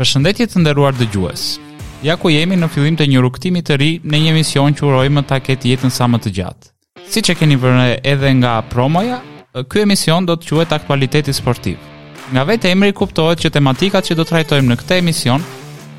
Përshëndetje të nderuar dëgjues. Ja ku jemi në fillim të një rrugëtimi të ri në një emision që urojmë ta ketë jetën sa më të gjatë. Siç e keni vënë re edhe nga promoja, ky emision do të quhet aktualiteti sportiv. Nga vetë emri kuptohet që tematikat që do të trajtojmë në këtë emision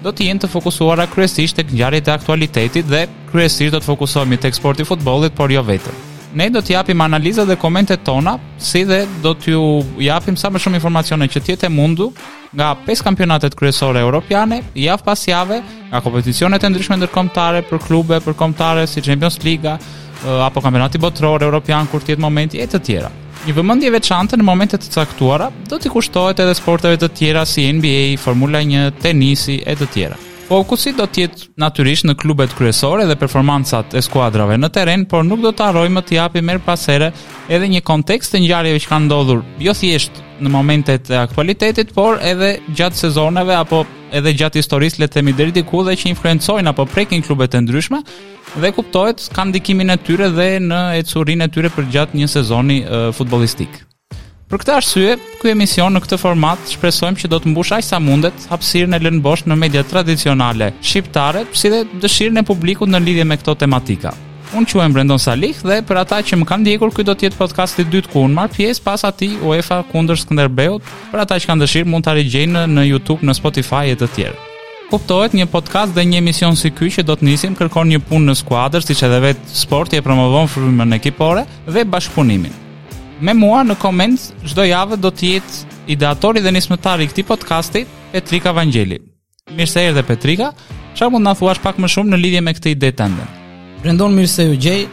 do të jenë të fokusuara kryesisht tek ngjarjet e aktualitetit dhe kryesisht do të fokusohemi tek sporti i futbollit, por jo vetëm. Ne do të japim analizat dhe komentet tona, si dhe do t'ju japim sa më shumë informacione që të jetë e mundur Nga pesë kampionatet kryesore europiane, javë pas jave, nga kompeticionet e ndryshme ndërkombëtare për klube, për kombëtare si Champions League apo kampionati botëror europian kur të jetë momenti e të tjera. Një vëmendje e veçantë në momente të caktuara do t'i kushtohet edhe sporteve të tjera si NBA, Formula 1, tenisi e të tjera. Fokusi do të jetë natyrisht në klubet kryesore dhe performancat e skuadrave në terren, por nuk do të harrojmë të japim herë pas here edhe një kontekst të ngjarjeve që kanë ndodhur, jo thjesht në momentet e aktualitetit, por edhe gjatë sezoneve apo edhe gjatë historisë le të themi deri diku dhe që influencojnë apo prekin klubet e ndryshme dhe kuptohet kanë ndikimin e tyre dhe në ecurinë e tyre përgjatë një sezoni uh, futbollistik. Për këtë arsye, ky emision në këtë format shpresojmë që do të mbushë aq sa mundet hapësirën e lënë bosh në mediat tradicionale shqiptare, si dhe dëshirën e publikut në lidhje me këto tematika. Unë quhem Brendon Salih dhe për ata që më kanë ndjekur, ky do të jetë podcasti i dytë ku unë marr pjesë pas atij UEFA kundër Skënderbeut. Për ata që kanë dëshirë, mund ta rigjejnë në YouTube, në Spotify e të tjera. Kuptohet një podcast dhe një emision si ky që do të nisim kërkon një punë në skuadër, siç edhe vetë sporti e promovon frymën ekipore dhe bashkëpunimin. Me mua në koment çdo javë do të jetë ideatori dhe nismëtari i këtij podcasti, Petrika Vangjeli. Mirë se erdhe Petrika. Çfarë mund të na thuash pak më shumë në lidhje me këtë ide tënde? Brendon mirë se ju gjej.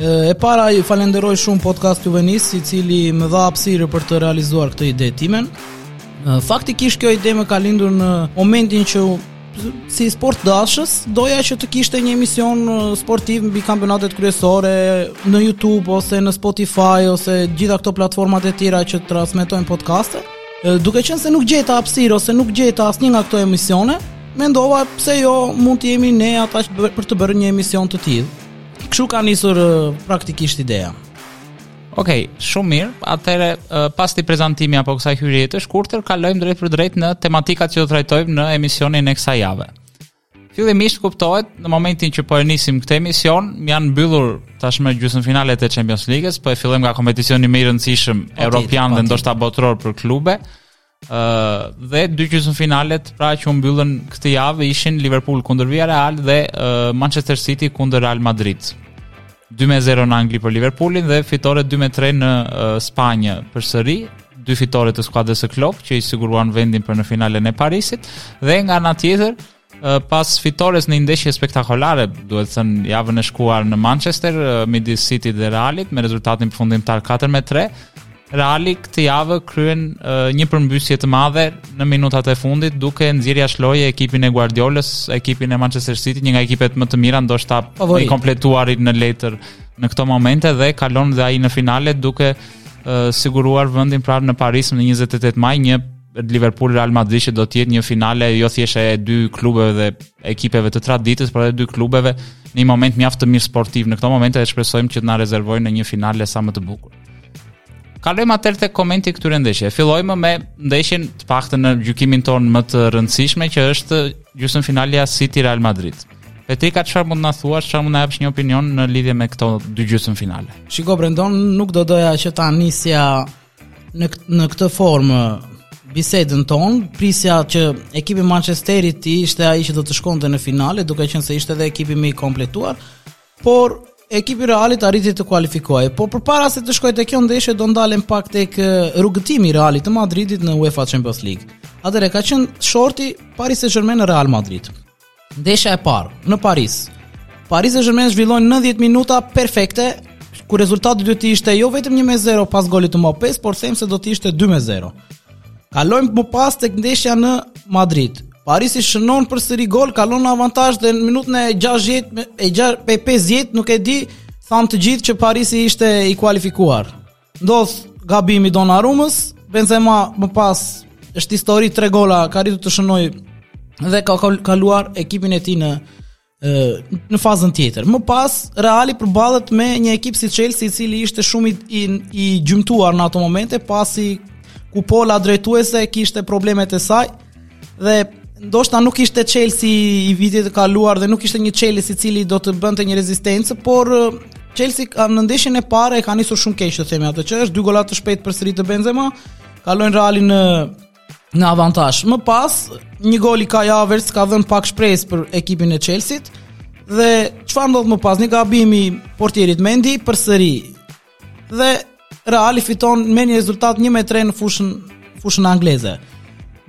E para falënderoj shumë podcast Juvenis i cili më dha hapësirë për të realizuar këtë ide timen. Faktikisht kjo ide më ka lindur në momentin që si sportdashës doja që të kishte një emision sportiv mbi kampionatet kryesore në YouTube ose në Spotify ose të gjitha këto platformat e tjera që transmetojnë podcaste. Duke qenë se nuk gjeta hapësirë ose nuk gjeta asnjë nga këto emisione, mendova pse jo mund të jemi ne ata për të bërë një emision të tillë. Kështu ka nisur praktikisht ideja. Okej, shumë mirë. Atëherë pas këtij prezantimi apo kësaj hyrjeje të shkurtër, kalojmë drejtpërdrejt në tematikat që do trajtojmë në emisionin e kësaj jave. Fillimisht kuptohet në momentin që po e nisim këtë emision, janë mbyllur tashmë gjysmëfinalet e Champions League-s, po e fillojmë nga kompeticioni më i rëndësishëm europian dhe ndoshta botëror për klube. Ë uh, dhe dy gjysmëfinalet pra që u mbyllën këtë javë ishin Liverpool kundër Villarreal dhe uh, Manchester City kundër Real Madrid. 2 me 0 në Angli për Liverpoolin dhe fitore 2 me 3 në uh, Spanjë përsëri, dy fitore të skuadrës së Klopp që i siguruan vendin për në finalen e Parisit dhe nga ana tjetër uh, pas fitores në një ndeshje spektakolare, duhet thënë javën e shkuar në Manchester uh, midis Cityt dhe Realit me rezultatin përfundimtar 4 me 3, Reali këtë javë kryen një përmbysje të madhe në minutat e fundit duke nxjerrë jashtë loje ekipin e Guardiolës, ekipin e Manchester City, një nga ekipet më të mira ndoshta më i kompletuari në letër në këto momente dhe kalon dhe ai në finale duke uh, siguruar vendin pra në Paris në 28 maj, një Liverpool Real Madrid që do të jetë një finale jo thjesht e dy klubeve dhe ekipeve të traditës, por edhe dy klubeve në një moment mjaft të mirë sportiv në këto momente. E shpresojmë që të na rezervojnë një finale sa më të bukur. Kalojmë atëherë tek komenti i këtyre ndeshjeve. Fillojmë me ndeshjen të paktën në gjykimin tonë më të rëndësishme që është gjysmëfinalja City Real Madrid. Petrika, çfarë mund të na thuash, çfarë mund të na japësh një opinion në lidhje me këto dy gjysmëfinale? Shiko Brendon, nuk do doja që ta nisja në në këtë formë bisedën tonë, prisja që ekipi i Manchesterit të ishte ai që do të shkonte në finale, duke qenë se ishte edhe ekipi më i kompletuar. Por ekipi i Realit arriti të kualifikohej, por përpara se të shkoj te kjo ndeshje do ndalem pak tek rrugëtimi i Realit të Madridit në UEFA Champions League. Atëherë ka qenë shorti Paris Saint-Germain me Real Madrid. Ndeshja e parë në Paris. Paris Saint-Germain zhvillon 90 minuta perfekte, ku rezultati do të ishte jo vetëm 1-0 pas golit të Mbappé, por them se do të ishte 2-0. Kalojmë më pas tek ndeshja në Madrid. Parisi shënon përsëri gol, kalon në avantazh dhe në minutën e 60 apo 50 nuk e di, thamë të gjithë që Parisi ishte i kualifikuar. Ndodh gabimi i Donnarumës, Benzema më pas është histori 3 gola, ka arritur të shënojë dhe ka kaluar ekipin e tij në në fazën tjetër. Më pas Reali përballet me një ekip si Chelsea i cili ishte shumë i i, i gjymtuar në ato momente pasi kupola drejtuese kishte problemet e saj dhe ndoshta nuk ishte Chelsea i vitit të kaluar dhe nuk ishte një Chelsea i cili do të bënte një rezistencë, por Chelsea në ndeshjen e parë e ka nisur shumë keq të themi atë që është dy gola të shpejtë, përsëri të Benzema, kalojnë Realin në në avantazh. Më pas, një gol i Kai Havertz ka dhënë pak shpresë për ekipin e Chelsea-t. Dhe çfarë ndodh më pas? Një gabim i portierit Mendy përsëri. Dhe Reali fiton me një rezultat 1-3 në fushën angleze.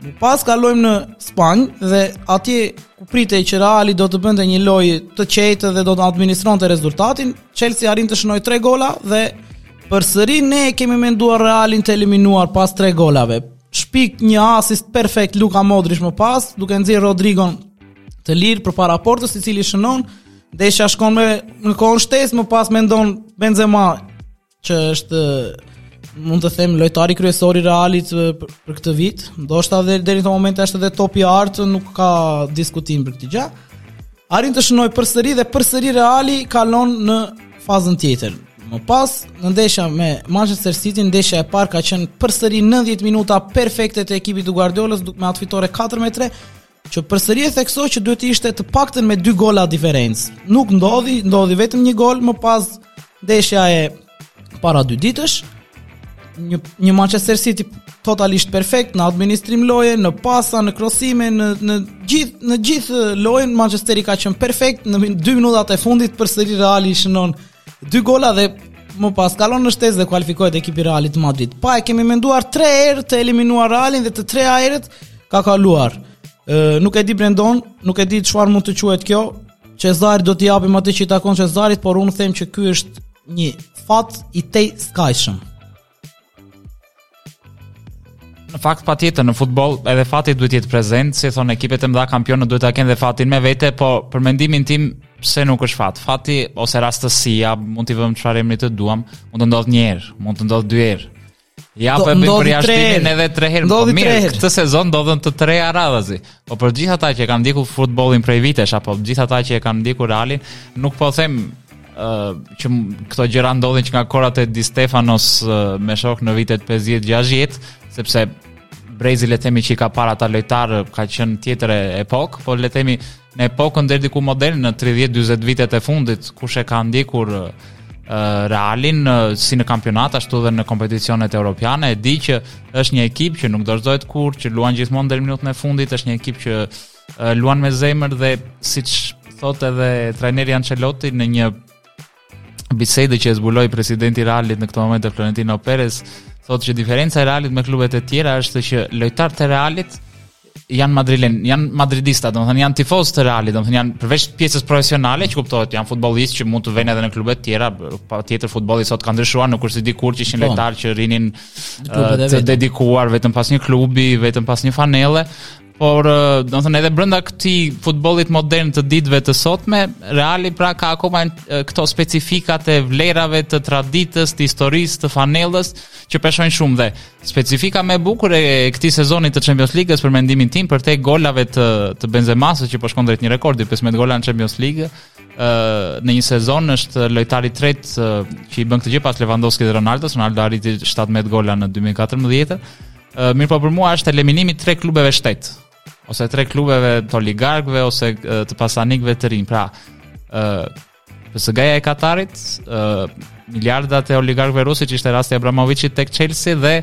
Më pas kalojmë në Spanjë dhe atje ku pritej që Reali do të bënte një lojë të qetë dhe do të administronte rezultatin, Chelsea arrin të shënojë 3 gola dhe përsëri ne kemi menduar Realin të eliminuar pas 3 golave. Shpik një asist perfekt Luka Modric më pas, duke nxjerrë Rodrigon të lirë përpara portës, i cili shënon ndeshja shkon me në kohën shtesë, më pas mendon Benzema që është mund të them lojtari kryesor i Realit për këtë vit, ndoshta edhe deri në këtë moment është edhe topi i artë, nuk ka diskutim për këtë gjë. Arrin të shënojë përsëri dhe përsëri Reali kalon në fazën tjetër. Më pas, në ndeshja me Manchester City, ndeshja e parë ka qenë përsëri 90 minuta perfekte të ekipit të Guardiolës me atë fitore 4-3, që përsëri e theksoj që duhet të ishte të paktën me 2 gola diferencë. Nuk ndodhi, ndodhi vetëm një gol, më pas ndeshja e para dy ditësh, një një Manchester City totalisht perfekt në administrim loje, në pasa, në krosime, në në gjithë në gjithë lojën Manchesteri ka qenë perfekt në 2 minutat e fundit përsëri Reali i shënon dy gola dhe më pas kalon në shtesë dhe kualifikohet ekipi i Realit Madrid. Pra e kemi menduar 3 herë të eliminuar Realin dhe të tre herët ka kaluar. Ë nuk e di Brendon, nuk e di çfarë mund të quhet kjo. Cezarit do t'i japim atë që i takon Cezarit, por unë them që ky është një fat i tejskajshëm. Në fakt patjetër në futboll edhe fati duhet të jetë prezent, si thonë ekipet e mëdha kampionë duhet ta kenë dhe fatin me vete, po për mendimin tim pse nuk është fat. Fati ose rastësia, mund t'i vëmë çfarë emri të duam, mund të ndodhë një herë, mund të ndodhë dy herë. Ja po bëj përjashtimin edhe 3 herë. Po mirë, këtë sezon ndodhën të treja radhazi. Po për gjithë ata që kanë ndjekur futbollin prej vitesh apo për gjithë ata që e kanë ndjekur Realin, nuk po them uh, që këto gjëra ndodhin që nga kohërat e Di Stefanos uh, me shokë në vitet 50-60, sepse brezi le të themi që i ka parë ata lojtarë ka qenë tjetër epokë, po le të themi në epokën deri diku moderne në 30-40 vitet e fundit, kush e ka ndjekur Realin si në kampionat ashtu edhe në kompeticionet europiane, e di që është një ekip që nuk dorëzohet kurrë, që luan gjithmonë deri minutën e fundit, është një ekip që luan me zemër dhe siç thotë edhe trajneri Ancelotti në një bisedë që e zbuloi presidenti i Realit në këtë moment Florentino Perez, thotë që diferenca e Realit me klubet e tjera është që lojtarët e Realit janë madrilen, janë madridista, domethënë janë tifozë të Realit, domethënë janë përveç pjesës profesionale, që kuptohet, janë futbollistë që mund të venë edhe në klube të tjera, patjetër futbolli sot ka ndryshuar, nuk është si dikur që ishin po. lojtarë që rrinin uh, të dedikuar vetëm pas një klubi, vetëm pas një fanelle, Por, domethënë edhe brenda këtij futbollit modern të ditëve të sotme, Reali pra ka akoma këto specifikat e vlerave të traditës, të historisë, të fanellës që peshojnë shumë dhe specifika më e bukur e këtij sezoni të Champions League-s për mendimin tim përtej golave të të Benzema-s që po shkon drejt një rekordi 15 gola në Champions League, ë në një sezon është lojtari i tretë që i bën këtë gjë pas Lewandowski dhe Ronaldo, Ronaldo arriti 17 gola në 2014 Mirëpo për mua është eliminimi i tre klubeve shtet ose tre klubeve të oligarkëve ose të pasanikëve të rinj. Pra, ë PSG-ja e Katarit, ë miliardat e oligarkëve rusë që ishte rasti i Abramovicit tek Chelsea dhe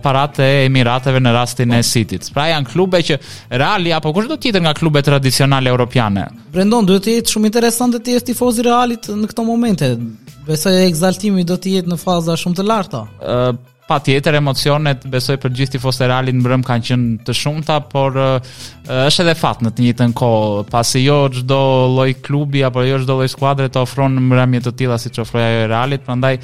paratë e Emirateve në rastin e City-t. Pra janë klube që Reali apo kushdo tjetër nga klubet tradicionale europiane. Brendon duhet të jetë shumë interesant të jesh tifoz i Realit në këto momente. Besoj ekzaltimi do të jetë në faza shumë të larta. Ë Patjetër, emocionet besoj për gjithë tifozët e Realit mbrëmë kanë qenë të shumta, por është edhe fat në të njëjtën kohë, pasi jo çdo lloj klubi, apo jo çdo lloj skuadre të ofron mbrëmje të tilla siç ofron ajo e Realit, prandaj,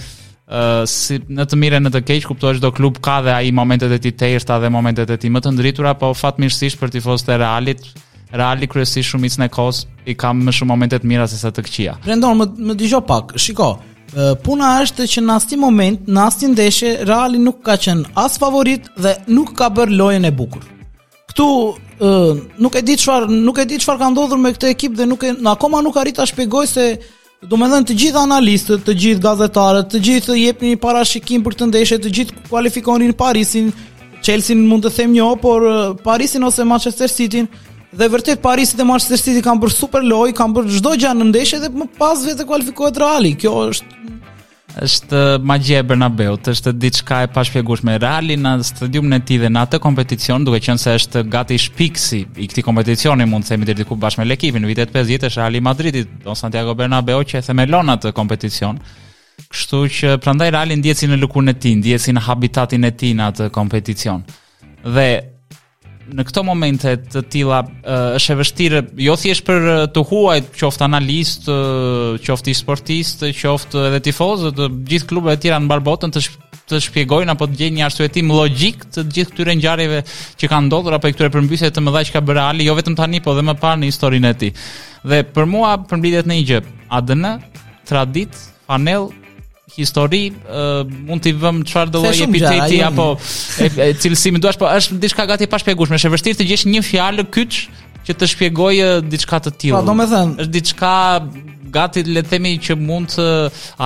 si në të mirë në të keq kuptohet çdo klub ka dhe ai momentet e tij të errta dhe momentet e tij më të ndritura, po fatmirësisht për tifozët e Realit, Reali kryesisht shumicën e kohës i ka më shumë momente të mira sesa të këqija. Brendon më më dëgjo pak. Shiko, Puna është që në asnjë moment, në asnjë ndeshje, Reali nuk ka qenë as favorit dhe nuk ka bërë lojën e bukur. Këtu nuk e di çfarë, nuk e di çfarë ka ndodhur me këtë ekip dhe nuk e në akoma nuk arrij ta shpjegoj se domethënë të gjithë analistët, të gjithë gazetarët, të gjithë jepnin një parashikim për këtë ndeshje, të gjithë kualifikonin Parisin, Chelsea-n mund të them jo, por Parisin ose Manchester City-n Dhe vërtet Parisi dhe Manchester City kanë bërë super lojë, kanë bërë çdo gjë në ndeshje dhe më pas vete kualifikohet Reali. Kjo është është magjia e Bernabeut, është diçka e pashpjegueshme. Reali në stadiumin e tij dhe në atë kompeticion, duke qenë se është gati shpikësi i këtij kompeticioni, mund të themi deri diku bashkë me L'Équipe-in, në vitet 50 është Reali i Madridit, Don Santiago Bernabeu që e themelon atë kompeticion. Kështu që prandaj Reali ndihet si në lëkurën e tij, ndihet si në habitatin e tij në atë kompeticion. Dhe në këto momente të tilla është e vështirë jo thjesht për të huajt qoftë analist, qoftë i sportist, qoftë edhe tifozë, të gjithë klubeve të tjera në mbarë botën të të shpjegojnë apo të gjejnë një arsyetim logjik të gjithë këtyre ngjarjeve që kanë ndodhur apo këtyre përmbysjeve të mëdha që ka bërë Reali, jo vetëm tani, po dhe më parë në historinë e tij. Dhe për mua përmblidhet në një gjë, ADN, traditë, fanellë, histori uh, mund t'i vëm çfarëdo lloj epiteti apo e, e cilësimi duash po është diçka gati e pashpjegueshme është e vështirë të gjesh një fjalë kyç që të shpjegojë diçka të tillë. Po, domethënë, është diçka gati le të themi që mund të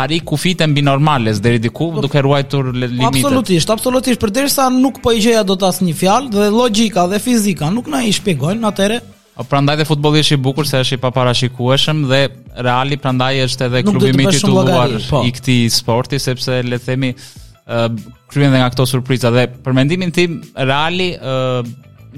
arrijë kufijtë e mbinormales deri diku po, duke ruajtur limitet. Absolutisht, absolutisht, përderisa nuk po i gjeja dot asnjë fjalë dhe logjika dhe fizika nuk na i shpjegojnë, atëherë Prandaj dhe futbolli është i bukur se është i paparashikueshëm dhe Reali prandaj është edhe klubi më i titulluar po. i këtij sporti sepse le të themi uh, kryen dhe nga këto surpriza dhe për mendimin tim Reali uh,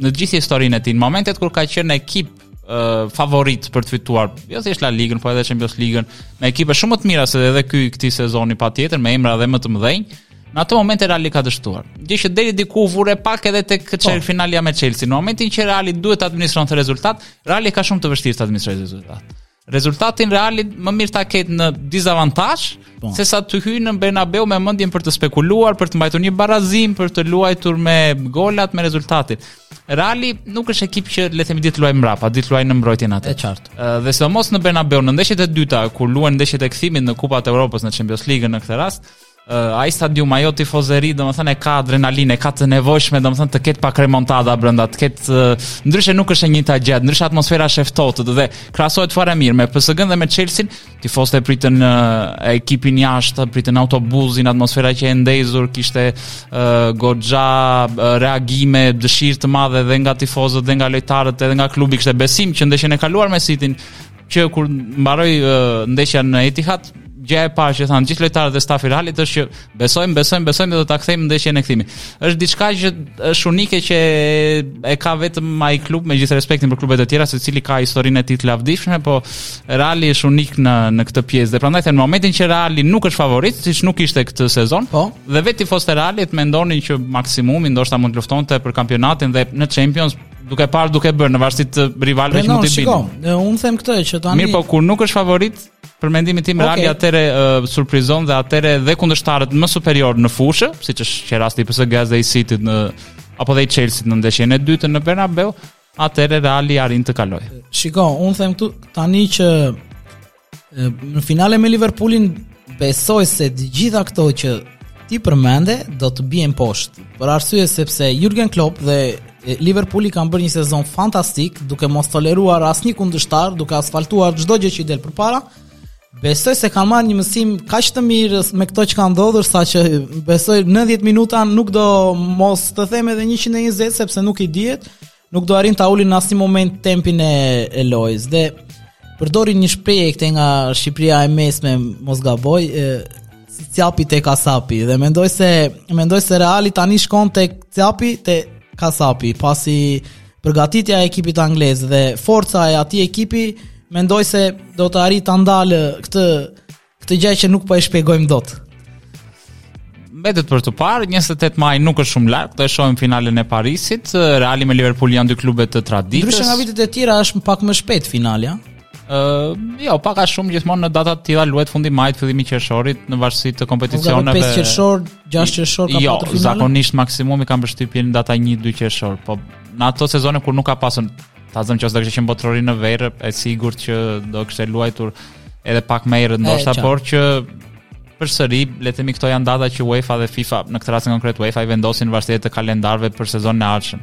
në gjithë historinë e tij në momentet kur ka qenë ekip uh, favorit për të fituar jo thjesht La Ligën por edhe Champions Ligën me ekipe shumë më të mira se edhe ky i këtij sezoni patjetër me emra edhe më të mëdhenj Në ato momente Reali ka dështuar. Gjë që deri diku u vu re pak edhe tek po. çerekfinalja me Chelsea. Në momentin që Reali duhet të administronte rezultat, Reali ka shumë të vështirë të administrojë rezultat. Rezultatin Reali më mirë ta ketë në dizavantazh po. se sa të hyjë në Bernabeu me mendjen për të spekuluar, për të mbajtur një barazim, për të luajtur me golat, me rezultatin. Reali nuk është ekip që le të themi di të luajë mbrapa, di të luajë në mbrojtjen atë. Është qartë. Dhe sidomos në Bernabeu në ndeshjet e dyta kur luan ndeshjet e kthimit në Kupat e Evropës në Champions League në këtë rast, uh, ai stadium ajo tifozeri domethënë e ka adrenalinë, e ka të nevojshme domethënë të ketë pak remontada brenda, të ketë uh, ndryshe nuk është e njëjta gjë, ndryshe atmosfera është e ftohtë dhe krahasohet fare mirë me PSG dhe me Chelsea, tifozët e pritën uh, ekipin jashtë, pritën autobusin, atmosfera qe e ndezur, kishte uh, goxha uh, reagime, dëshirë të madhe dhe nga tifozët dhe nga lojtarët edhe nga klubi kishte besim që ndeshjen e kaluar me City-n që kur mbaroi uh, ndeshja në Etihad, gjëja e parë që thanë gjithë lojtarët dhe stafi i Realit është që besojmë, besojmë, besojmë dhe do ta kthejmë ndeshjen e kthimit. Është diçka që është unike që e ka vetëm ai klub me gjithë respektin për klubet e tjera, secili ka historinë e tij të lavdishme, po Reali është unik në në këtë pjesë. Dhe prandaj në momentin që Reali nuk është favorit, siç nuk ishte këtë sezon, po dhe vetë tifozët e Realit mendonin që maksimumi ndoshta mund të luftonte për kampionatin dhe në Champions duke parë duke bërë në varësi të rivalëve që mund të bëjnë. Shiko, unë them këtë që tani Mirëpo kur nuk është favorit, për mendimin tim okay. Reali atëre uh, surprizon dhe atëre dhe kundërshtarët më superior në fushë, siç ishte rasti i PSG-së dhe i City-t apo dhe i Chelsea-t në ndeshjen e dytë në Bernabeu, atëre Reali arrin të kalojë. Shiko, unë them këtu tani që Në finale me Liverpoolin besoj se të gjitha këto që ti përmende do të bien poshtë. Për arsye sepse Jurgen Klopp dhe Liverpooli kanë bërë një sezon fantastik, duke mos toleruar asnjë kundërshtar, duke asfaltuar çdo gjë që i del përpara. Besoj se kanë marrë një mësim kaq të mirë me këto që kanë ndodhur, saqë besoj 90 minuta nuk do, mos të them edhe 120 sepse nuk i dihet. Nuk do arrijnë ta ulin në asnjë moment tempin e, e lojës dhe përdorin një shprehje këtej nga Shqipëria e mesme, mos gaboj, e, si cjapi te Kasapi dhe mendoj se mendoj se Reali tani shkon tek cjapi te kasapi, pasi përgatitja e ekipit anglez dhe forca e atij ekipi mendoj se do të arrijë ta ndalë këtë Këtë gjë që nuk po e shpjegojmë dot. Mbetet për të parë, 28 maj nuk është shumë larg, do e shohim finalen e Parisit. Reali me Liverpool janë dy klube të traditës. Ndryshe nga vitet e tjera është pak më shpejt finalja. Ë, uh, jo, pak a shumë gjithmonë në data të tilla luhet fundi i majit, fillimi i qershorit në varësi të kompeticioneve. Nga 5 qershor, 6 qershor ka jo, finale. Jo, zakonisht maksimumi kam përshtypjen data 1-2 qershor, po në ato sezone kur nuk ka pasur ta zëmë qoftë se do kishte qenë botërori në verë, e sigurt që do kishte luajtur edhe pak më herët ndoshta, por që përsëri le të themi këto janë data që UEFA dhe FIFA në këtë rast konkret UEFA i vendosin në varësi të kalendarëve për sezonin e ardhshëm.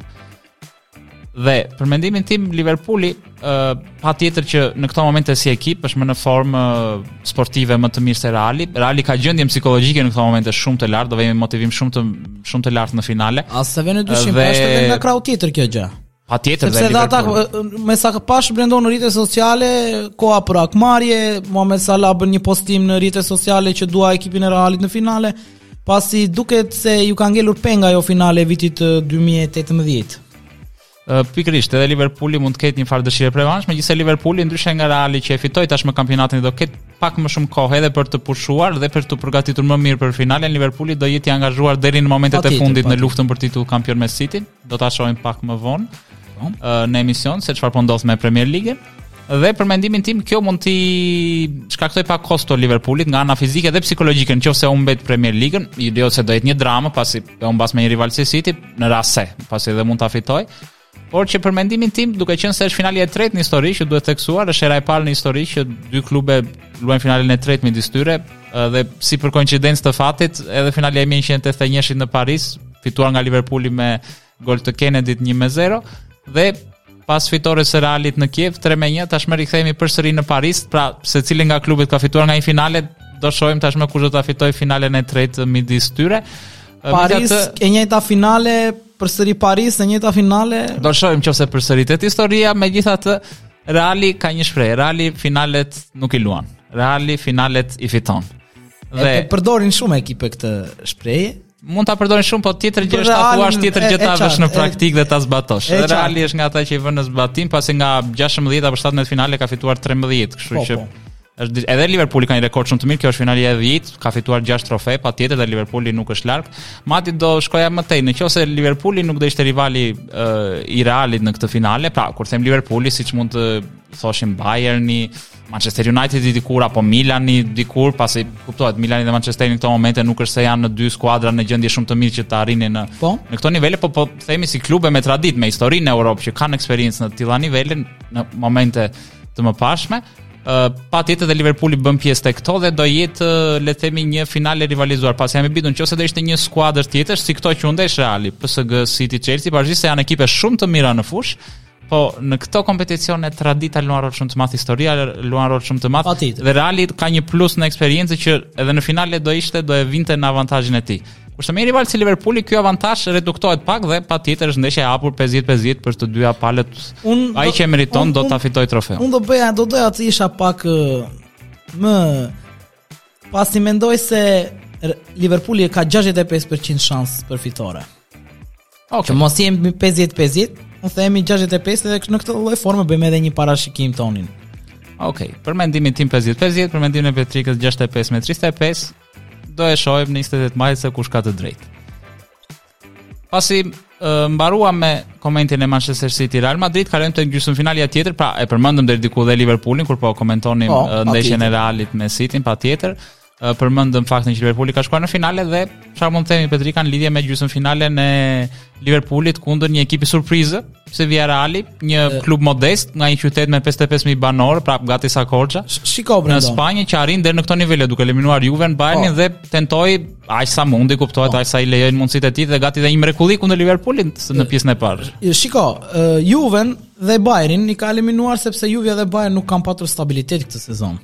Dhe për mendimin tim Liverpooli uh, patjetër që në këto momente si ekip është më në formë uh, sportive më të mirë se Reali. Reali ka gjendje psikologjike në këto momente shumë të lartë, do vijë me motivim shumë të shumë të lartë në finale. As s'e vë në dyshim dhe... po ashtu nga krahu tjetër kjo gjë. Patjetër dhe Liverpool. Sepse dhe ata, me sa pashë trendon në rrjetet sociale, koha për hakmarrje, Mohamed Salah bën një postim në rrjetet sociale që dua ekipin e Realit në finale, pasi duket se iu ka ngelur peng ajo finale e vitit 2018. Pikërisht, edhe Liverpooli mund të ketë një farë dëshire për revansh, megjithëse Liverpooli ndryshe nga Reali që e fitoi tashmë kampionatin do ketë pak më shumë kohë edhe për të pushuar dhe për t'u përgatitur më mirë për finalen, Liverpooli do jetë i angazhuar deri në momentet e fundit në luftën për titull kampion me City-n. do ta shohim pak më vonë po. në emision se çfarë po ndodh me Premier League. Dhe për mendimin tim kjo mund t'i shkaktojë pak kosto Liverpoolit nga ana fizike dhe psikologjike në qoftë se humbet Premier League-n, jo se do jetë një dramë pasi e humbet me një rival si City në rast se pasi edhe mund ta fitojë. Por që për mendimin tim, duke qenë se është finalja e tretë në histori që duhet theksuar, është hera e parë në histori që dy klube luajnë finalen e tretë midis tyre, Dhe si për koincidencë të fatit, edhe finalja e 1981-shit në Paris, fituar nga Liverpooli me gol të Kennedy-t 1-0 dhe pas fitores së Realit në Kiev 3-1, tashmë rikthehemi përsëri në Paris, pra secili nga klubet ka fituar nga një finale, do shohim tashmë kush do ta fitojë finalen e tretë midis tyre. Paris e njëjta finale përsëri Paris e njëjta finale. Do shohim nëse përsëritet historia, megjithatë Reali ka një shprehje, Reali finalet nuk i luan. Reali finalet i fiton. Dhe e përdorin shumë ekipe këtë shprehje. Mund ta përdorin shumë, po tjetër gjë është ta thuash tjetër gjë ta vësh në praktikë dhe ta zbatosh. Dhe Reali është nga ata që i vënë në zbatim, pasi nga 16 apo 17 finale ka fituar 13, kështu po, që po. Është edhe Liverpooli ka një rekord shumë të mirë, kjo është finalja e 10, ka fituar 6 trofe, patjetër dhe Liverpooli nuk është larg. Madje do shkoja më tej, në qoftë se Liverpooli nuk do ishte rivali uh, i Realit në këtë finale, pra kur them Liverpooli siç mund të thoshim Bayerni, Manchester United dikur apo Milani dikur, pasi kuptohet Milani dhe Manchesteri në këto momente nuk është se janë në dy skuadra në gjendje shumë të mirë që të arrinin në po? në këto nivele, po po themi si klube me traditë, me historinë në Europë që kanë eksperiencë në të tilla nivele në momente të mëparshme, uh, patjetër dhe Liverpooli bën pjesë te këto dhe do jetë uh, le të themi një finale e rivalizuar pasi jam i bindur në qoftë se do ishte një skuadër tjetër si këto që u ndesh Reali PSG City Chelsea pasi janë ekipe shumë të mira në fushë po në këto kompeticione tradita luan rol shumë të madh historia luan rol shumë të madh dhe Reali ka një plus në eksperiencë që edhe në finale do ishte do e vinte në avantazhin e tij Kurse me rival si Liverpooli ky avantazh reduktohet pak dhe patjetër është ndeshje e hapur 50-50 për të dyja palët. Un ai që e meriton un, do ta fitojë trofeun. Unë do bëja, do doja të isha pak më pasi mendoj se Liverpooli ka 65% shans për fitore. Okay. Që mos jem 50-50, unë themi 65 dhe në këtë lloj forme bëjmë edhe një parashikim tonin. Okej, okay. për mendimin tim 50-50, për mendimin e Petrikës 65 me 35, do e shohim në 28 maj se kush ka të drejtë. Pasi mbaruam me komentin e Manchester City Real Madrid kalojmë te gjysmëfinalja tjetër, pra e përmendëm deri diku dhe Liverpoolin kur po komentonim po, ndeshjen e Realit me Cityn patjetër. Përmendëm faktin që Liverpooli ka shkuar në finale dhe çfarë mund të themi Petrika në lidhje me gjysmëfinalen e Liverpoolit kundër një ekipi surprizë, si Villarreali, një e... klub modest nga një qytet me 55000 banorë, pra gati sa Korça. Shiko Brendo. Në Spanjë që arrin deri në këto nivele duke eliminuar Juven e Bayernin po. dhe tentoi aq sa mundi kuptohet, po. aq sa i lejojnë mundësitë e tij dhe gati dhe një mrekulli kundër Liverpoolit në pjesën e parë. Shiko, Juve dhe Bayern i ka eliminuar sepse Juve dhe Bayern nuk kanë patur stabilitet këtë sezon.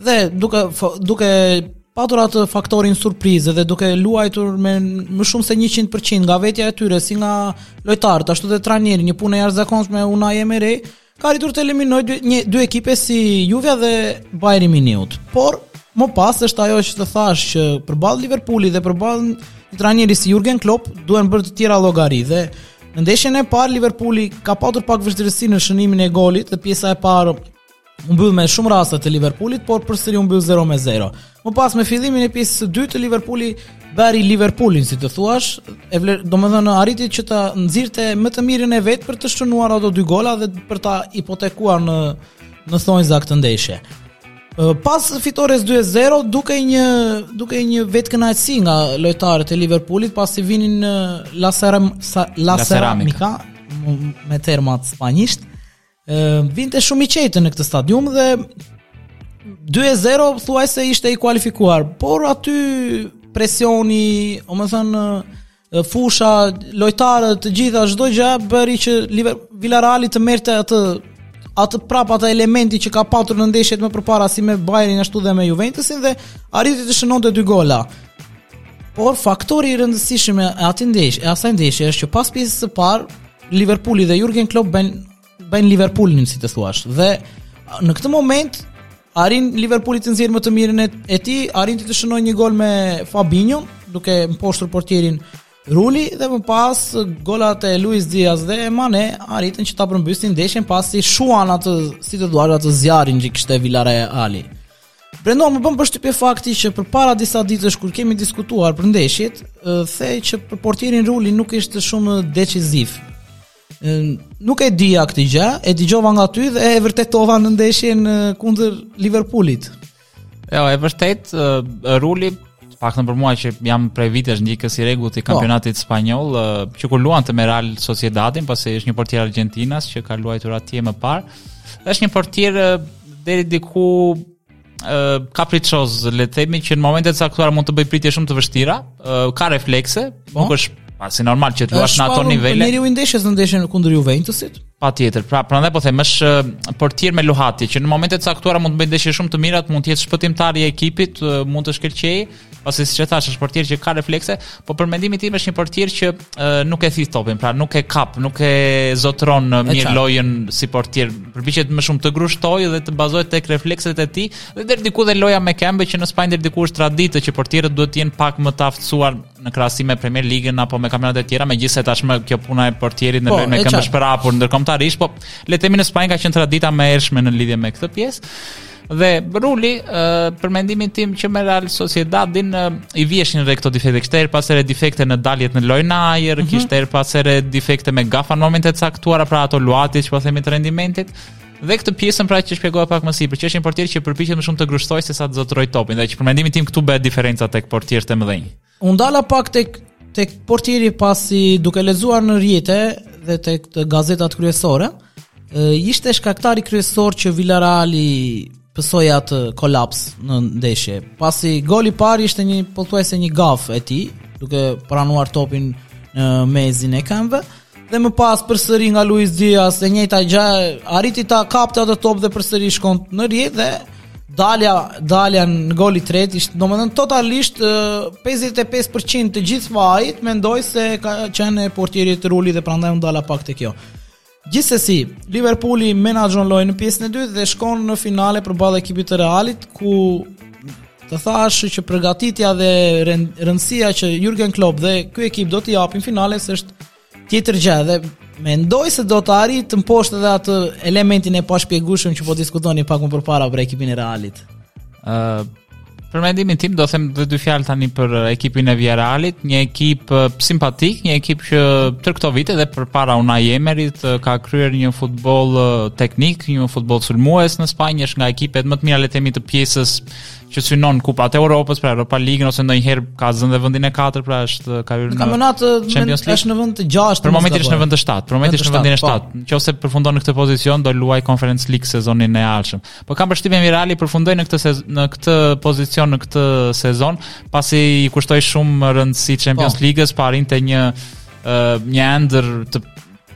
Dhe duke duke Patur atë faktorin surprizë dhe duke luajtur me më shumë se 100% nga vetja e tyre, si nga lojtarët, ashtu dhe trajneri, një punë e jashtëzakonshme Unai Emery, ka arritur të eliminojë dy, një, dy ekipe si Juvja dhe Bayern Munich. Por më pas është ajo që të thashë që përballë Liverpoolit dhe përballë një trajneri si Jurgen Klopp duhen bërë të tjera llogari dhe në ndeshjen e parë Liverpooli ka patur pak vështirësi në shënimin e golit dhe pjesa e parë u mbyll me shumë raste të Liverpoolit, por përsëri u mbyll 0 me 0. Më pas me fillimin e pjesës së dytë Liverpooli bëri Liverpoolin, si të thuash, e vler, domethënë arriti që ta nxirrte më të mirën e vet për të shënuar ato dy gola dhe për ta hipotekuar në në thonjza këtë ndeshje. Pas fitores 2-0 dukej një, dukej një vetëkënaqësi nga lojtarët e Liverpoolit pasi vinin në La Ceramica me termat spanjisht. vinte shumë i qetë në këtë stadium dhe 2-0 thuajse ishte i kualifikuar, por aty presioni, domethënë, fusha, lojtarët, të gjitha, çdo gjë bëri që Villarreal të merrte atë atë prap atë elementi që ka patur në ndeshjet më përpara si me Bayernin ashtu dhe me Juventusin dhe arriti të shënonte dy gola. Por faktori i rëndësishëm i asaj ndeshje, e asaj ndeshje është që pas pjesës së parë Liverpooli dhe Jurgen Klopp bën bën Liverpoolin si të thuash dhe në këtë moment arrin Liverpooli të nxjerrë më të mirën e tij, arrin të shënojë një gol me Fabinho duke mposhtur portierin Ruli dhe më pas golat e Luis Diaz dhe Mane arritën që ta përmbysin ndeshjen pasi shuan atë si të thuash atë zjarrin që kishte Villarreal. Brendo më bën përshtypje fakti që përpara disa ditësh kur kemi diskutuar për ndeshjet, the që për portierin Ruli nuk ishte shumë deciziv. Nuk e dija këtë gjë, e dëgjova nga ty dhe e vërtetova në ndeshjen kundër Liverpoolit. Jo, e vërtetë, Ruli të paktën për mua që jam prej vitesh ndjekës i rregullt i po. kampionatit oh. spanjoll, që kur luante me Real Sociedadin, pasi është një portier argjentinas që ka luajtur atje më parë. Është një portier deri diku kapriçoz, le të themi që në momentet e caktuara mund të bëjë pritje shumë të vështira, ka reflekse, po. nuk është pasi normal që të luash në ato nivele. Njeriu i ndeshjes në ndeshjen kundër Juventusit. Patjetër, pra, prandaj po them, është portier me luhatje, që në momente të caktuara mund të bëjë ndeshje shumë të mira, mund të jetë shpëtimtar i ekipit, mund të shkëlqejë, pasi siç e thashë, është portier që ka reflekse, po për mendimin tim është një portier që e, nuk e thith topin, pra nuk e kap, nuk e zotëron mirë lojën si portier, përpiqet më shumë të grushtojë dhe të bazohet tek reflekset e tij, dhe deri diku dhe loja me këmbë që në Spanjë deri diku është traditë që portierët duhet të jenë pak më të aftësuar në krahasim me Premier Ligën apo me kampionate të tjera, megjithëse tashmë kjo puna e portierit në po, lojën me këmbë është përhapur ndërkombëtarisht, po le të themi në Spanjë ka qenë tradita më e hershme në lidhje me këtë pjesë. Dhe Ruli, uh, për mendimin tim që me Real Sociedadin uh, i viheshin re këto defekte, kishte herë pas here defekte në daljet në lojë në ajër, mm -hmm. kishte herë pas here defekte me gafa në momente të caktuara pra ato luhatje që po themi të rendimentit. Dhe këtë pjesën pra që shpjegova pak më sipër, që është një portier që përpiqet më shumë të grushtojë sesa të zotërojë topin, dhe që për mendimin tim këtu bëhet diferenca tek portierët e mëdhenj. U ndala pak tek tek portieri pasi duke lexuar në rrjete dhe tek të gazetat kryesore, ishte shkaktari kryesor që Villarreali pësoi atë kolaps në ndeshje. Pasi goli i parë ishte një pothuajse një gafë e tij, duke pranuar topin në mezin e këmbëve Dhe më pas përsëri nga Luis Diaz, e njëjta gjë, arriti ta kapte atë top dhe përsëri shkon në rrjet dhe dalja dalja në golin e tretë ishte domethënë totalisht 55% të gjithë fajit mendoj se ka qenë e portierit Ruli dhe prandaj u ndala pak te kjo. Gjithsesi, Liverpooli menaxhon lojën në pjesën e dytë dhe shkon në finale përballë ekipit të Realit ku Të thashë që përgatitja dhe rëndësia që Jurgen Klopp dhe ky ekip do t'i japin finales është tjetër gjë dhe mendoj se do të arrijë të mposhtë edhe atë elementin e pashpjegueshëm që po diskutoni pak më përpara për ekipin e Realit. Ë uh, Për mendimin tim do them dhe dy fjalë tani për ekipin e Villarrealit, një ekip simpatik, një ekip që tërë këto vite dhe përpara Unai Emeryt ka kryer një futboll teknik, një futboll sulmues në Spanjë, është nga ekipet më të mira le të themi të pjesës që synon Kupat e Europës, pra Europa League ose ndonjëherë ka zënë dhe vendin e 4, pra është ka hyrë në kampionat është në vend të 6. Për momentin është në vend të 7, për momentin është në vendin e 7. Po. Nëse përfundon në këtë pozicion do luaj Conference League sezonin e ardhshëm. Po kam përshtypjen Villarreali përfundoi në këtë në këtë pozicion në këtë sezon, pasi i kushtoi shumë rëndësi Champions po. League-s, po arrinte një një ëndër të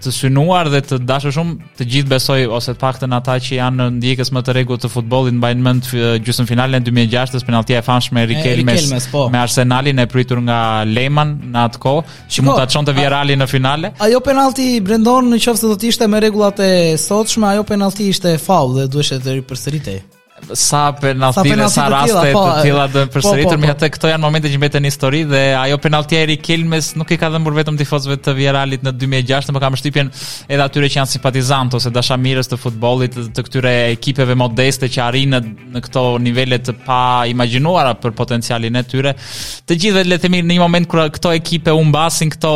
të synuar dhe të dashur shumë, të gjithë besoj ose të paktën ata që janë ndjekës më të rregullt të futbollit mbajnë mend gjysmëfinalen e 2006-s, penalltia e famshme e Rikelmes po. me Arsenalin e pritur nga Lehmann në atë kohë, që mund ta çonte Villarrealin në finale. Ajo penallti Brendon në qoftë se do të ishte me rregullat e sotshme, ajo penallti ishte faull dhe duhej të ripërsëritej. sa penalti dhe sa raste të po, tilla do të po, përsëritur po, me atë këto janë momente që mbeten në histori dhe ajo penalti e Rikelmes nuk i ka dhembur vetëm tifozëve të Villarrealit në 2006 po kam përshtypjen edhe atyre që janë simpatizantë ose dashamirës të futbollit të këtyre ekipeve modeste që arrijnë në këto nivele të paimagjinuara për potencialin e tyre të gjithë le të themi në një moment kur këto ekipe humbasin këto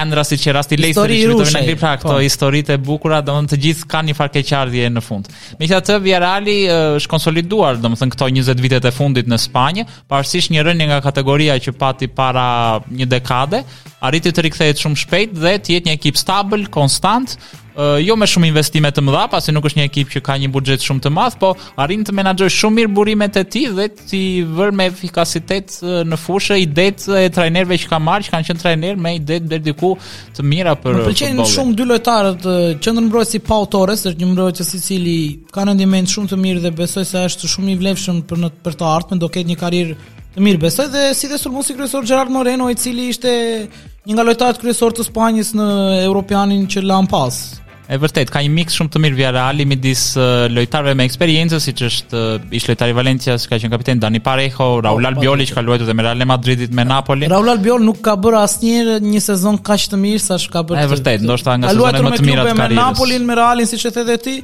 ëndra siç rasti Leicester që do të vinë pra këto historitë e bukura domthonë të gjithë kanë një farë keqardhje në fund Megjithatë Villarreali është konsoliduar, domethënë këto 20 vitet e fundit në Spanjë, pavarësisht një rënie nga kategoria që pati para një dekade, arriti të rikthehet shumë shpejt dhe të jetë një ekip stabil, konstant, jo me shumë investime të mëdha, pasi nuk është një ekip që ka një buxhet shumë të madh, po arrin të menaxhojë shumë mirë burimet e tij dhe t'i vërë me efikasitet në fushë idetë e trajnerëve që ka marrë, që kanë qenë trajnerë me ide deri diku të mira për futbollin. Më pëlqejnë shumë dy lojtarët, qendër mbrojtësi Pau Torres, është një mbrojtës i cili ka rendiment shumë të mirë dhe besoj se është shumë i vlefshëm për në për të ardhmen, do ketë një karrierë të mirë besoj dhe si dhe sulmuesi kryesor Gerard Moreno, i cili ishte një nga lojtarët kryesorë të Spanjës në Europianin që lamë pas. E vërtetë, ka një miks shumë të mirë Villarreali midis uh, lojtarëve me eksperiencë, siç është uh, ish lojtari i Valencias, që ka qenë kapiten Dani Parejo, Raul oh, Albiol, që ka luajtur edhe me Real Madridin, me Napoli. Raul Albiol nuk ka bërë asnjëherë një sezon kaq të mirë sa ç'ka bërë. E vërtetë, ndoshta nga sezonet më të mira të karrierës. Me Napolin, me Realin, siç e the dhe ti,